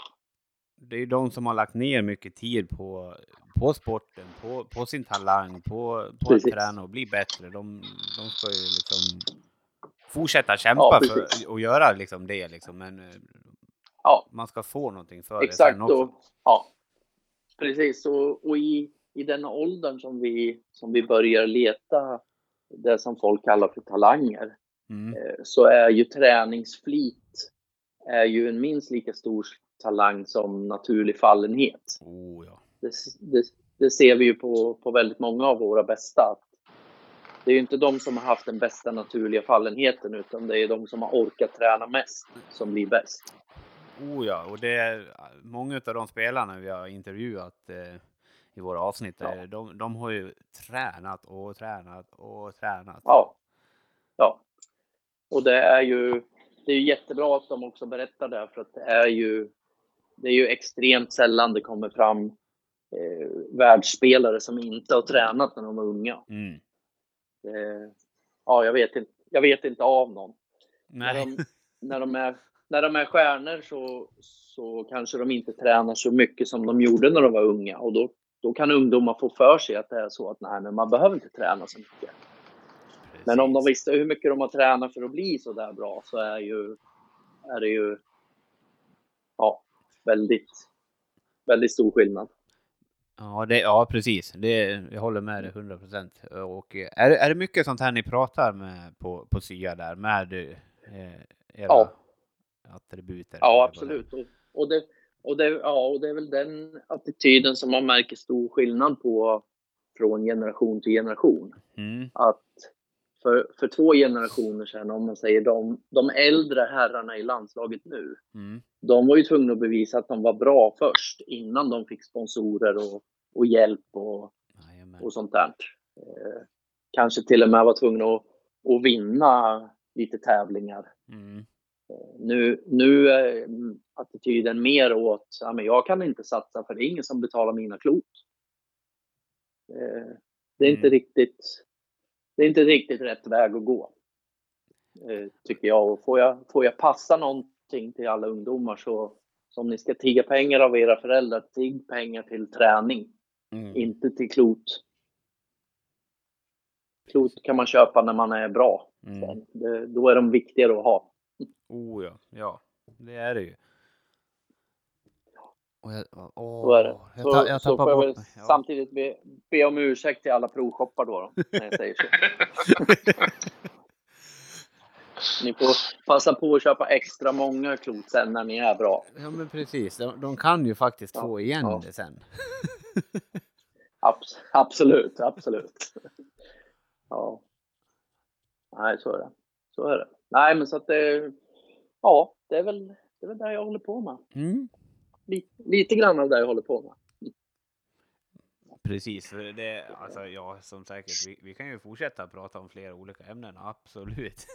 det är ju de som har lagt ner mycket tid på, på sporten, på, på sin talang, på, på att träna och bli bättre. De, de ska ju liksom fortsätta kämpa Ja, för att göra liksom det. Liksom. Men eh, Ja, man ska få någonting för det exakt. sen också. Och, ja, precis. Och, och i den åldern som vi, som vi börjar leta det som folk kallar för talanger Mm. eh, så är ju träningsflit är ju en minst lika stor talang som naturlig fallenhet. Oh, ja. Det, det, det ser vi ju på, på väldigt många av våra bästa. Det är ju inte de som har haft den bästa naturliga fallenheten utan det är de som har orkat träna mest som blir bäst. Oh, ja. Och det är många av de spelarna vi har intervjuat eh, i våra avsnitt, Ja. de, de har ju tränat och tränat och tränat. Ja. ja. Och det är ju det är jättebra att de också berättar det för att det är ju det är ju extremt sällan det kommer fram eh, världsspelare som inte har tränat när de var unga. Mm. Eh, ja, jag vet inte. Jag vet inte av någon. När Nej. de, när de är när de är stjärnor så, så kanske de inte tränar så mycket som de gjorde när de var unga och då, då kan ungdomar få för sig att det är så att nej, men man behöver inte träna så mycket. Men om de Precis. visste hur mycket de har tränat för att bli så där bra så är, ju, är det ju ja, väldigt, väldigt stor skillnad. Ja, det, ja precis. Det, jag håller med dig 100 procent. Är, är det mycket sånt här ni pratar med på, på SYA där med eh, era Ja. attributer? Ja, absolut. Och, och, det, och, det, ja, och det är väl den attityden som man märker stor skillnad på från generation till generation. Mm. Att för, för två generationer sedan, om man säger de, de äldre herrarna i landslaget nu, Mm. de var ju tvungna att bevisa att de var bra först innan de fick sponsorer och, och hjälp och, och sånt där. Eh, kanske till och med var tvungna att, att vinna lite tävlingar. Mm. Nu, nu är attityden mer åt ja, men jag kan inte satsa för det är ingen som betalar mina klot. Eh, det är inte Mm. riktigt det är inte riktigt rätt väg att gå. Eh, tycker jag. Och får jag. Får jag passa någonting till alla ungdomar så som ni ska tigga pengar av era föräldrar, tigg pengar till träning, Mm. inte till klot. Klot kan man köpa när man är bra. Mm. Det, då är de viktigare att ha. Oh ja, ja, det är det ju. Och jag, åh, Så är det. Jag, Så, jag så får jag väl. Ja. samtidigt be, be om ursäkt till alla provshoppar då, då när jag säger så. Ni får passa på att köpa extra många klot sen när ni är bra. ja, men precis. De, de kan ju faktiskt Ja, få igen ja. det sen. Abs absolut, absolut. Ja. Nej, så är det. Så är det. Nej, men så att det... Ja, det är väl det är väl det jag håller på med. Mm. Lite, lite grann av det jag håller på med. Precis, för det, alltså ja, som säkert, vi, vi kan ju fortsätta prata om flera olika ämnen, absolut.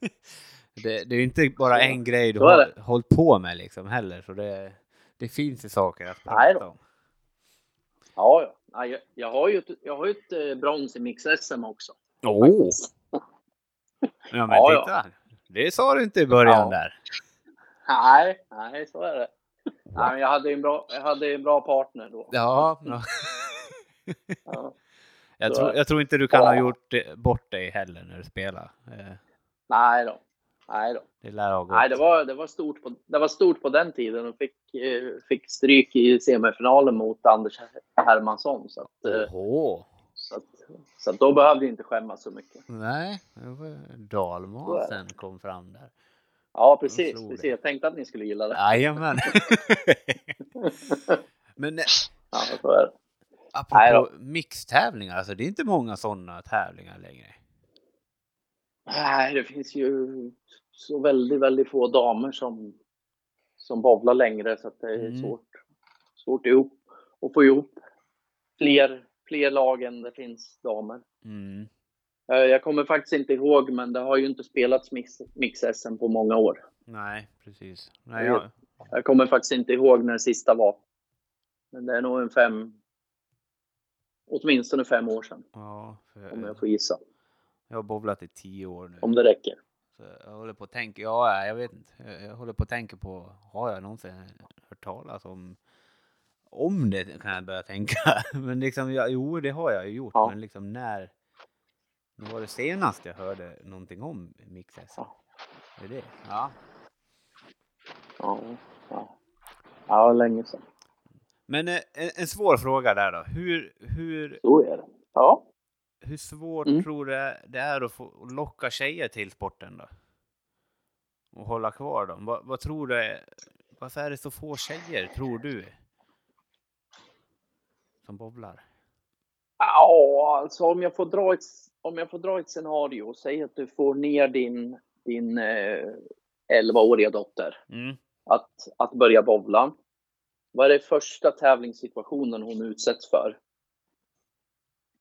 det, det är ju inte bara en grej du har hållit på med liksom heller, så det, det finns ju saker att Nej prata då. om. Ja, ja. Nej, jag, jag har ju ett, jag har ju ett eh, brons i Mix-SM också. Åh! Ja men Ja, ja. Det sa du inte i början Ja. där. Nej, nej, så är det. Nej, men jag hade en bra, jag hade en bra partner då. Ja, ja. Ja. Jag, tror, jag tror inte du kan ha Ja. gjort det- bort dig heller när du spelar. Eh, Nej då. Nej då. Det lär ha gått. Nej, det var, det var, stort, på, det var stort på den tiden och fick, eh, fick stryk i semifinalen mot Anders Hermansson. Så, att, eh, Oho. Så, då behövde jag inte skämmas så mycket. Nej, det var dalmasen kom fram där. Ja, precis. precis. Jag tänkte att ni skulle gilla det. Jajamän. Men eh, Ja, så är det. Nej apropå då. mixtävlingar, alltså det är inte många sådana tävlingar längre. Nej, det finns ju så väldigt, väldigt få damer som, som bowlar längre så att det är Mm. svårt, svårt ihop, att få ihop fler, fler lag än det finns damer. Mm. Eh, Jag kommer faktiskt inte ihåg, men det har ju inte spelats mix- mix-SM på många år. Nej, precis. Nej, Jag jag, Jag kommer faktiskt inte ihåg när det sista var. Men det är nog en fem, åtminstone fem år sedan, ja, för om jag får gissa. jag har bowlat i tio år nu. Om det räcker. Så jag håller på att tänka, ja jag vet inte. Jag, jag håller på att tänka på, har jag någonsin hört talas om om det kan jag börja tänka. Men liksom, ja, jo det har jag ju gjort. Ja. Men liksom när, när var det senast jag hörde någonting om Mix SM? Ja. Är det? Ja. Ja, ja. ja länge sedan. Men eh, en, en svår fråga där då. Hur, hur, Så är det. Ja. hur svårt Mm. tror du det är att, få, att locka tjejer till sporten då? Och hålla kvar dem? Vad, vad tror du? Varför är det så få tjejer, tror du? Som bobblar? Ja, alltså om jag får dra ett, om jag får dra ett scenario. Säg att du får ner din, din eh, 11-åriga dotter Mm. att, att börja bowla. Vad är det första tävlingssituationen hon utsätts för?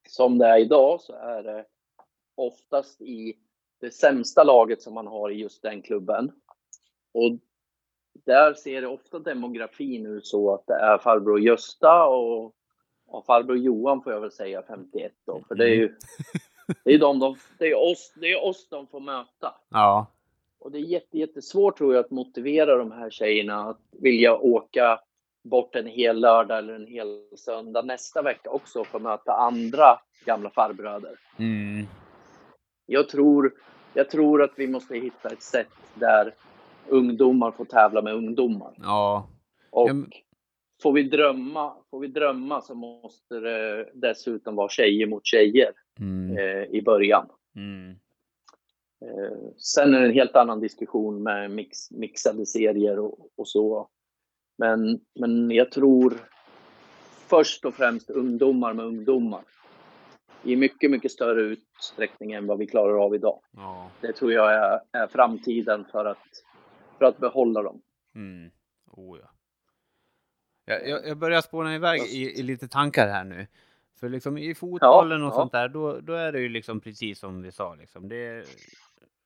Som det är idag så är det oftast i det sämsta laget som man har i just den klubben. Och där ser det ofta demografin ut så att det är farbror Gösta och, och farbror Johan får jag väl säga 51 då. För det är ju det är, de, de, det är, oss, det är oss de får möta. Ja. Och det är jätte, jättesvårt tror jag att motivera de här tjejerna att vilja åka bort en hel lördag eller en hel söndag nästa vecka också för att möta andra gamla farbröder. Mm. Jag tror, jag tror att vi måste hitta ett sätt där ungdomar får tävla med ungdomar. Ja. Och får, vi drömma, får vi drömma så måste det dessutom vara tjejer mot tjejer Mm. eh, i början. Mm. Eh, sen är det en helt annan diskussion med mix, mixade serier och, och så. Men, men jag tror först och främst ungdomar med ungdomar. i mycket, mycket större utsträckning än vad vi klarar av idag. Ja. Det tror jag är, är framtiden för att, för att behålla dem. Mm. Oh, ja. Jag, jag, börjar spåna iväg i, i lite tankar här nu. För liksom i fotbollen och ja. sånt där, då, då är det ju liksom precis som vi sa. Liksom. Det, är,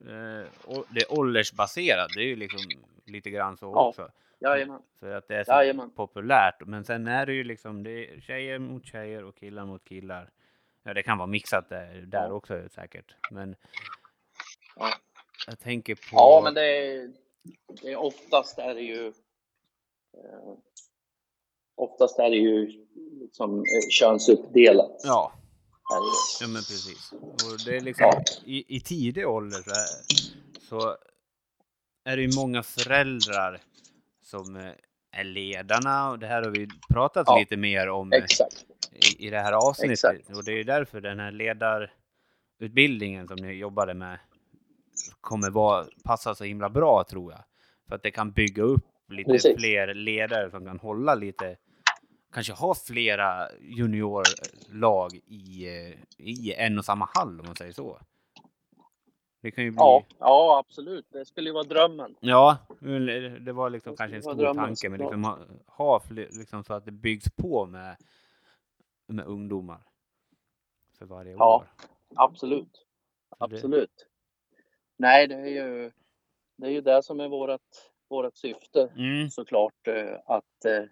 eh, det är åldersbaserat, det är ju liksom lite grann så Ja. också. Jajamän. För att det är så Jajamän. populärt. Men sen är det ju liksom det är tjejer mot tjejer och killar mot killar. Ja, det kan vara mixat där, där Ja. också säkert. Men Ja. jag tänker på... Ja, men det är, det är oftast är det ju eh, Oftast är det ju liksom eh, könsuppdelat. Ja, ja men precis. Och det är liksom i, i tidig ålder så är, så är det ju många föräldrar som eh, är ledarna och det här har vi pratat Ja. lite mer om eh, i, i det här avsnittet. Exakt. Och det är därför den här ledarutbildningen som ni jobbade med kommer vara, passa så himla bra tror jag. För att det kan bygga upp lite Precis. fler ledare som kan hålla lite, kanske ha flera juniorlag i, eh, i en och samma hall om man säger så. Det kan ju bli... Ja, ja, absolut. Det skulle ju vara drömmen. Ja, det var liksom Det kanske en stor drömmen, tanke, men liksom ha, ha liksom så att det byggs på med, med ungdomar för varje Ja. år. Absolut. Så det- Absolut. Nej, det är ju det, är ju det som är vårt, vårt syfte Mm, såklart. eh, Att eh,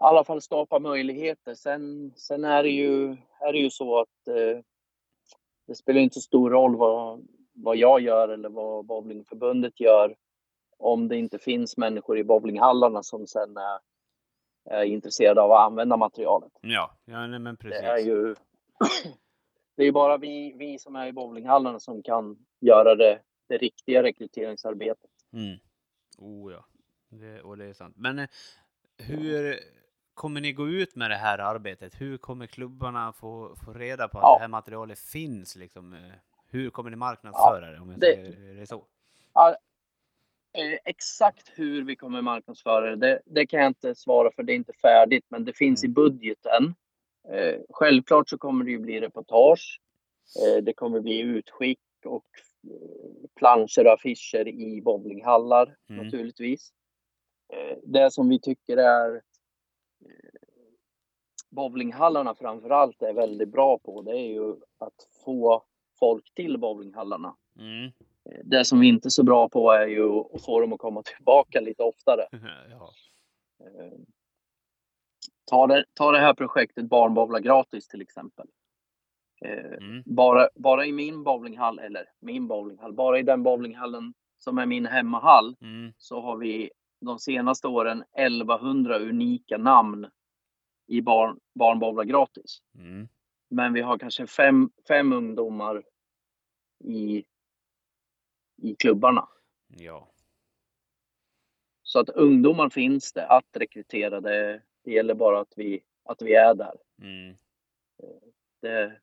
i alla fall skapa möjligheter. Sen, sen är, det ju, är det ju så att eh, det spelar inte så stor roll vad, vad jag gör eller vad bowlingförbundet gör om det inte finns människor i bowlinghallarna som sen är, är intresserade av att använda materialet. ja, ja nej, men precis. Det är ju det är bara vi, vi som är i bowlinghallarna som kan göra det, det riktiga rekryteringsarbetet. Mm. Oh ja, det, och det är sant. Men eh, hur kommer ni gå ut med det här arbetet? Hur kommer klubbarna få, få reda på att Ja. det här materialet finns? Liksom? eh, Hur kommer ni marknadsföra det? Om jag det- säger det så? Eh, exakt hur vi kommer marknadsföra det, det, kan jag inte svara för, det är inte färdigt, men det finns i budgeten. Eh, självklart så kommer det ju bli reportage. Det kommer bli utskick och planscher och affischer i bowlinghallar Mm. naturligtvis. Det som vi tycker är bowlinghallarna framför allt är väldigt bra på, det är ju att få folk till bowlinghallarna. Mm. Eh, Det som vi inte är så bra på är ju att få dem att komma tillbaka lite oftare. ja. Eh, Ta det, ta det här projektet Barnbowla gratis till exempel. Eh, Mm. Bara, bara i min bowlinghall, eller min bowlinghall, bara i den bowlinghallen som är min hemmahall Mm. så har vi de senaste åren 1100 unika namn i barn, barnbowla gratis. Mm. Men vi har kanske fem, fem ungdomar i, i klubbarna. Ja. Så att ungdomar finns det att rekrytera. Det, det gäller bara att vi, att vi är där. Mm. Det,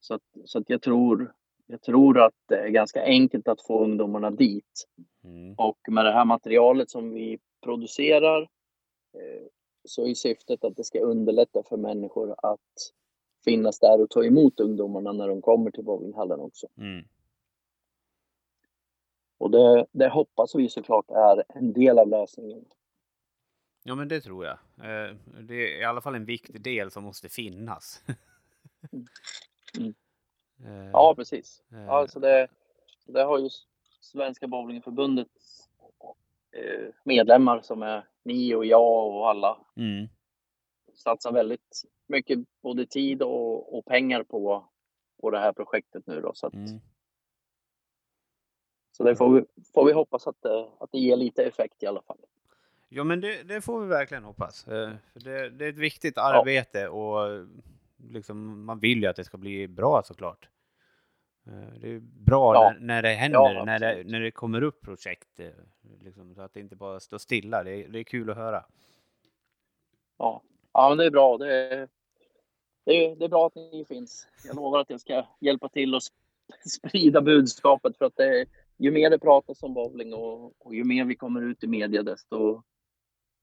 så att, så att jag, tror, jag tror att det är ganska enkelt att få ungdomarna dit. Mm. Och med det här materialet som vi producerar eh, så är syftet att det ska underlätta för människor att finnas där och ta emot ungdomarna när de kommer till bowlinghallen också. Mm. Och det, det hoppas vi såklart är en del av lösningen. Ja, men det tror jag. Eh, Det är i alla fall en viktig del som måste finnas. Mm. Eh, Ja, precis. eh, Ja, så det, det har ju Svenska bowlingförbundets eh, medlemmar som är ni och jag och alla Mm. satsar väldigt mycket både tid och, och pengar på, på det här projektet nu då. Så, att, Mm. så det får vi, får vi hoppas att det, att det ger lite effekt i alla fall. Ja, men det, det får vi verkligen hoppas. Eh, För det, det är ett viktigt arbete och liksom, man vill ju att det ska bli bra såklart. Eh, Det är bra Ja. när, när det händer, Ja, när, det, när det kommer upp projekt. eh, Liksom, så att det inte bara står stilla. Det, är- det är kul att höra. Ja, ja men det är bra. Det är, det, är, det är bra att ni finns. Jag lovar att jag ska hjälpa till och sp- sprida budskapet för att det, ju mer det pratas om bowling och, och ju mer vi kommer ut i media desto,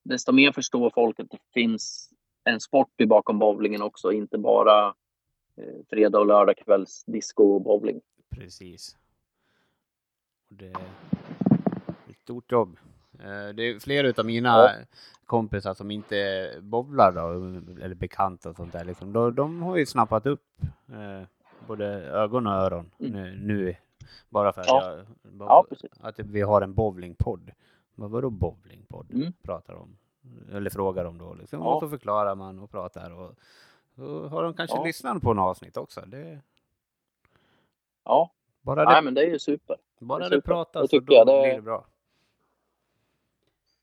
desto mer förstår folk att det finns en sport bakom bowlingen också, inte bara fredag och lördag kvälls disco och bowling. Precis. Och det är ett stort jobb. Eh, Det är flera utav mina Ja. kompisar som inte bowlar då, eller bekanta och sånt där. Liksom. De, de har ju snappat upp eh, både ögon och öron Mm. nu, nu. Bara för att, Ja. jag, Ja, att vi har en bowlingpodd. Vad vadå bowlingpodd? Mm. Pratar om. Eller frågar om då. Liksom. Och så förklarar man och pratar. Och, och har de kanske Ja. lyssnat på en avsnitt också. Det, Ja, bara nej det, men det är ju super. bara det är det super. pratas så tycker jag, då det- blir det bra.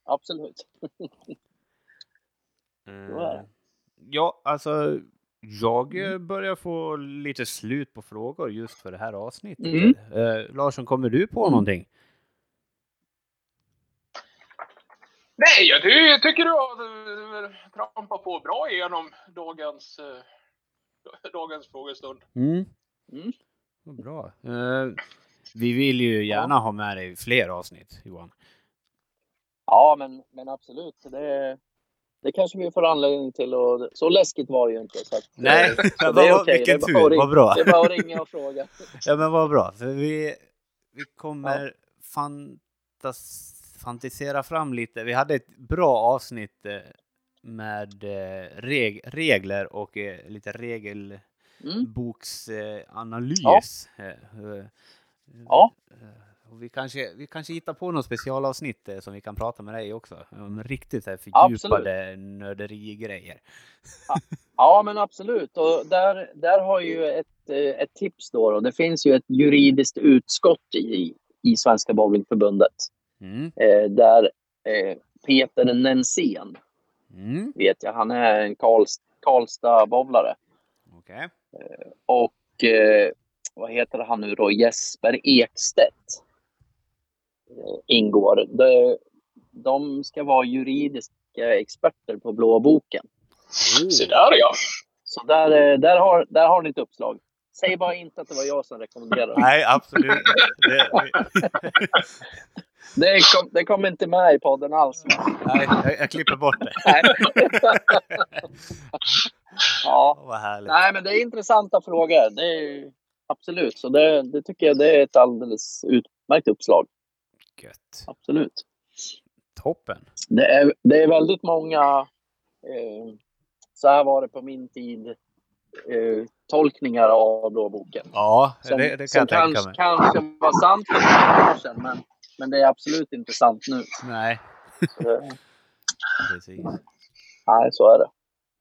Absolut. Eh, Ja, alltså jag eh, börjar få lite slut på frågor just för det här avsnittet. Mm. Eh, Larsson, kommer du på Mm. någonting? Nej, jag ty- tycker du har eh, trampat på bra igenom dagens, eh, dagens frågestund. Mm. Mm. Vad bra. Eh, vi vill ju gärna ha med dig i fler avsnitt, Johan. Ja, men, men absolut. Det, det kanske vi får anledning till. Och, så läskigt var det ju inte. Så att, Nej, så det är okej. vilken Det är tur. ringa- Vad bra. Det är bara att ringa och fråga. Ja, men vad bra. För vi, vi kommer fantas, fantisera fram lite. Vi hade ett bra avsnitt eh, med eh, reg, regler och eh, lite Mm. regelboksanalys. Eh, Ja. och vi, kanske, vi kanske hittar på något specialavsnitt som vi kan prata med dig också. Om riktigt så här fördjupade nörderigrejer. Ja, men absolut. Och där, där har ju ett, ett tips då, då. Det finns ju ett juridiskt utskott i, i Svenska Bowlingförbundet. Mm. Eh, där eh, Peter Nensén, Mm. vet jag, han är en Karls, Karlstad-bowlare. Okej. Och eh, vad heter han nu då? Jesper Ekstedt eh, ingår. De, de ska vara juridiska experter på Blå boken. Se där ja. Så där, eh, där, har, där har ni ett uppslag. Säg bara inte att det var jag som rekommenderade. Nej, absolut. Det, Det kom, det kom inte med i podden alls. nej, jag, jag klipper bort det. Nej. ja. Vad härligt. Nej, men det är intressanta frågor. Det är, absolut. Så det, det tycker jag det är ett alldeles utmärkt uppslag. Gött. Absolut. Toppen. Det är, det är väldigt många, eh, så här var det på min tid, eh, tolkningar av Blå boken. Ja, det, det kan jag tänka kanske, mig. kanske var sant för några år sedan, men, men det är absolut inte sant nu. Nej, Så precis. nej, så är det.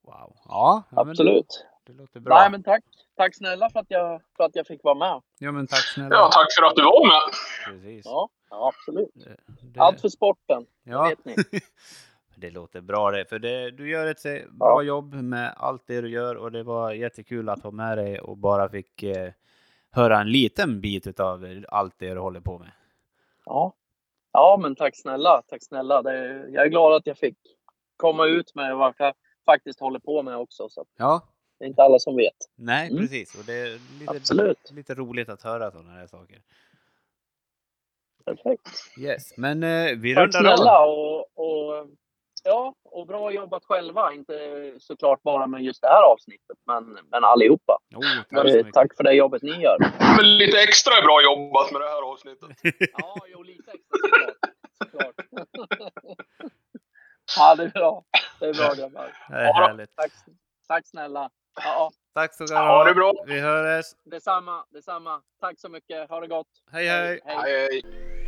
Wow. Ja, Absolut. Det, det låter bra. Nej, men tack. Tack snälla för att jag, för att jag fick vara med. Ja, men tack snälla. Ja, tack för att du var med. Precis. Ja, ja absolut. Det, det, Allt för sporten, ja. vet ni. det låter bra det, för det, du gör ett bra Ja. jobb med allt det du gör och det var jättekul att ha med dig och bara fick eh, höra en liten bit av allt det du håller på med. Ja. ja, men tack snälla. Tack snälla. Det, jag är glad att jag fick komma ut med vad jag faktiskt håller på med också. Så Ja, det är inte alla som vet. nej Mm. precis. Och det är lite, Absolut. lite roligt att höra sådana här saker. Perfekt. Yes, men eh, vi Tack rundar av. snälla och, och, ja, och bra jobbat själva. Inte såklart bara med just det här avsnittet, men, men allihopa. Oh, tack, Men, mycket. tack för det jobbet ni gör. Men lite extra bra jobbat med det här avsnittet. Ja, jo, lite extra såklart. såklart. ja, det är bra. Det är bra grabbar. Det är härligt. Tack, tack snälla. Ja, Tack så Ha det bra. Vi hörs. detsamma, detsamma. Tack så mycket. Ha det gott. Hej hej. Hej, hej.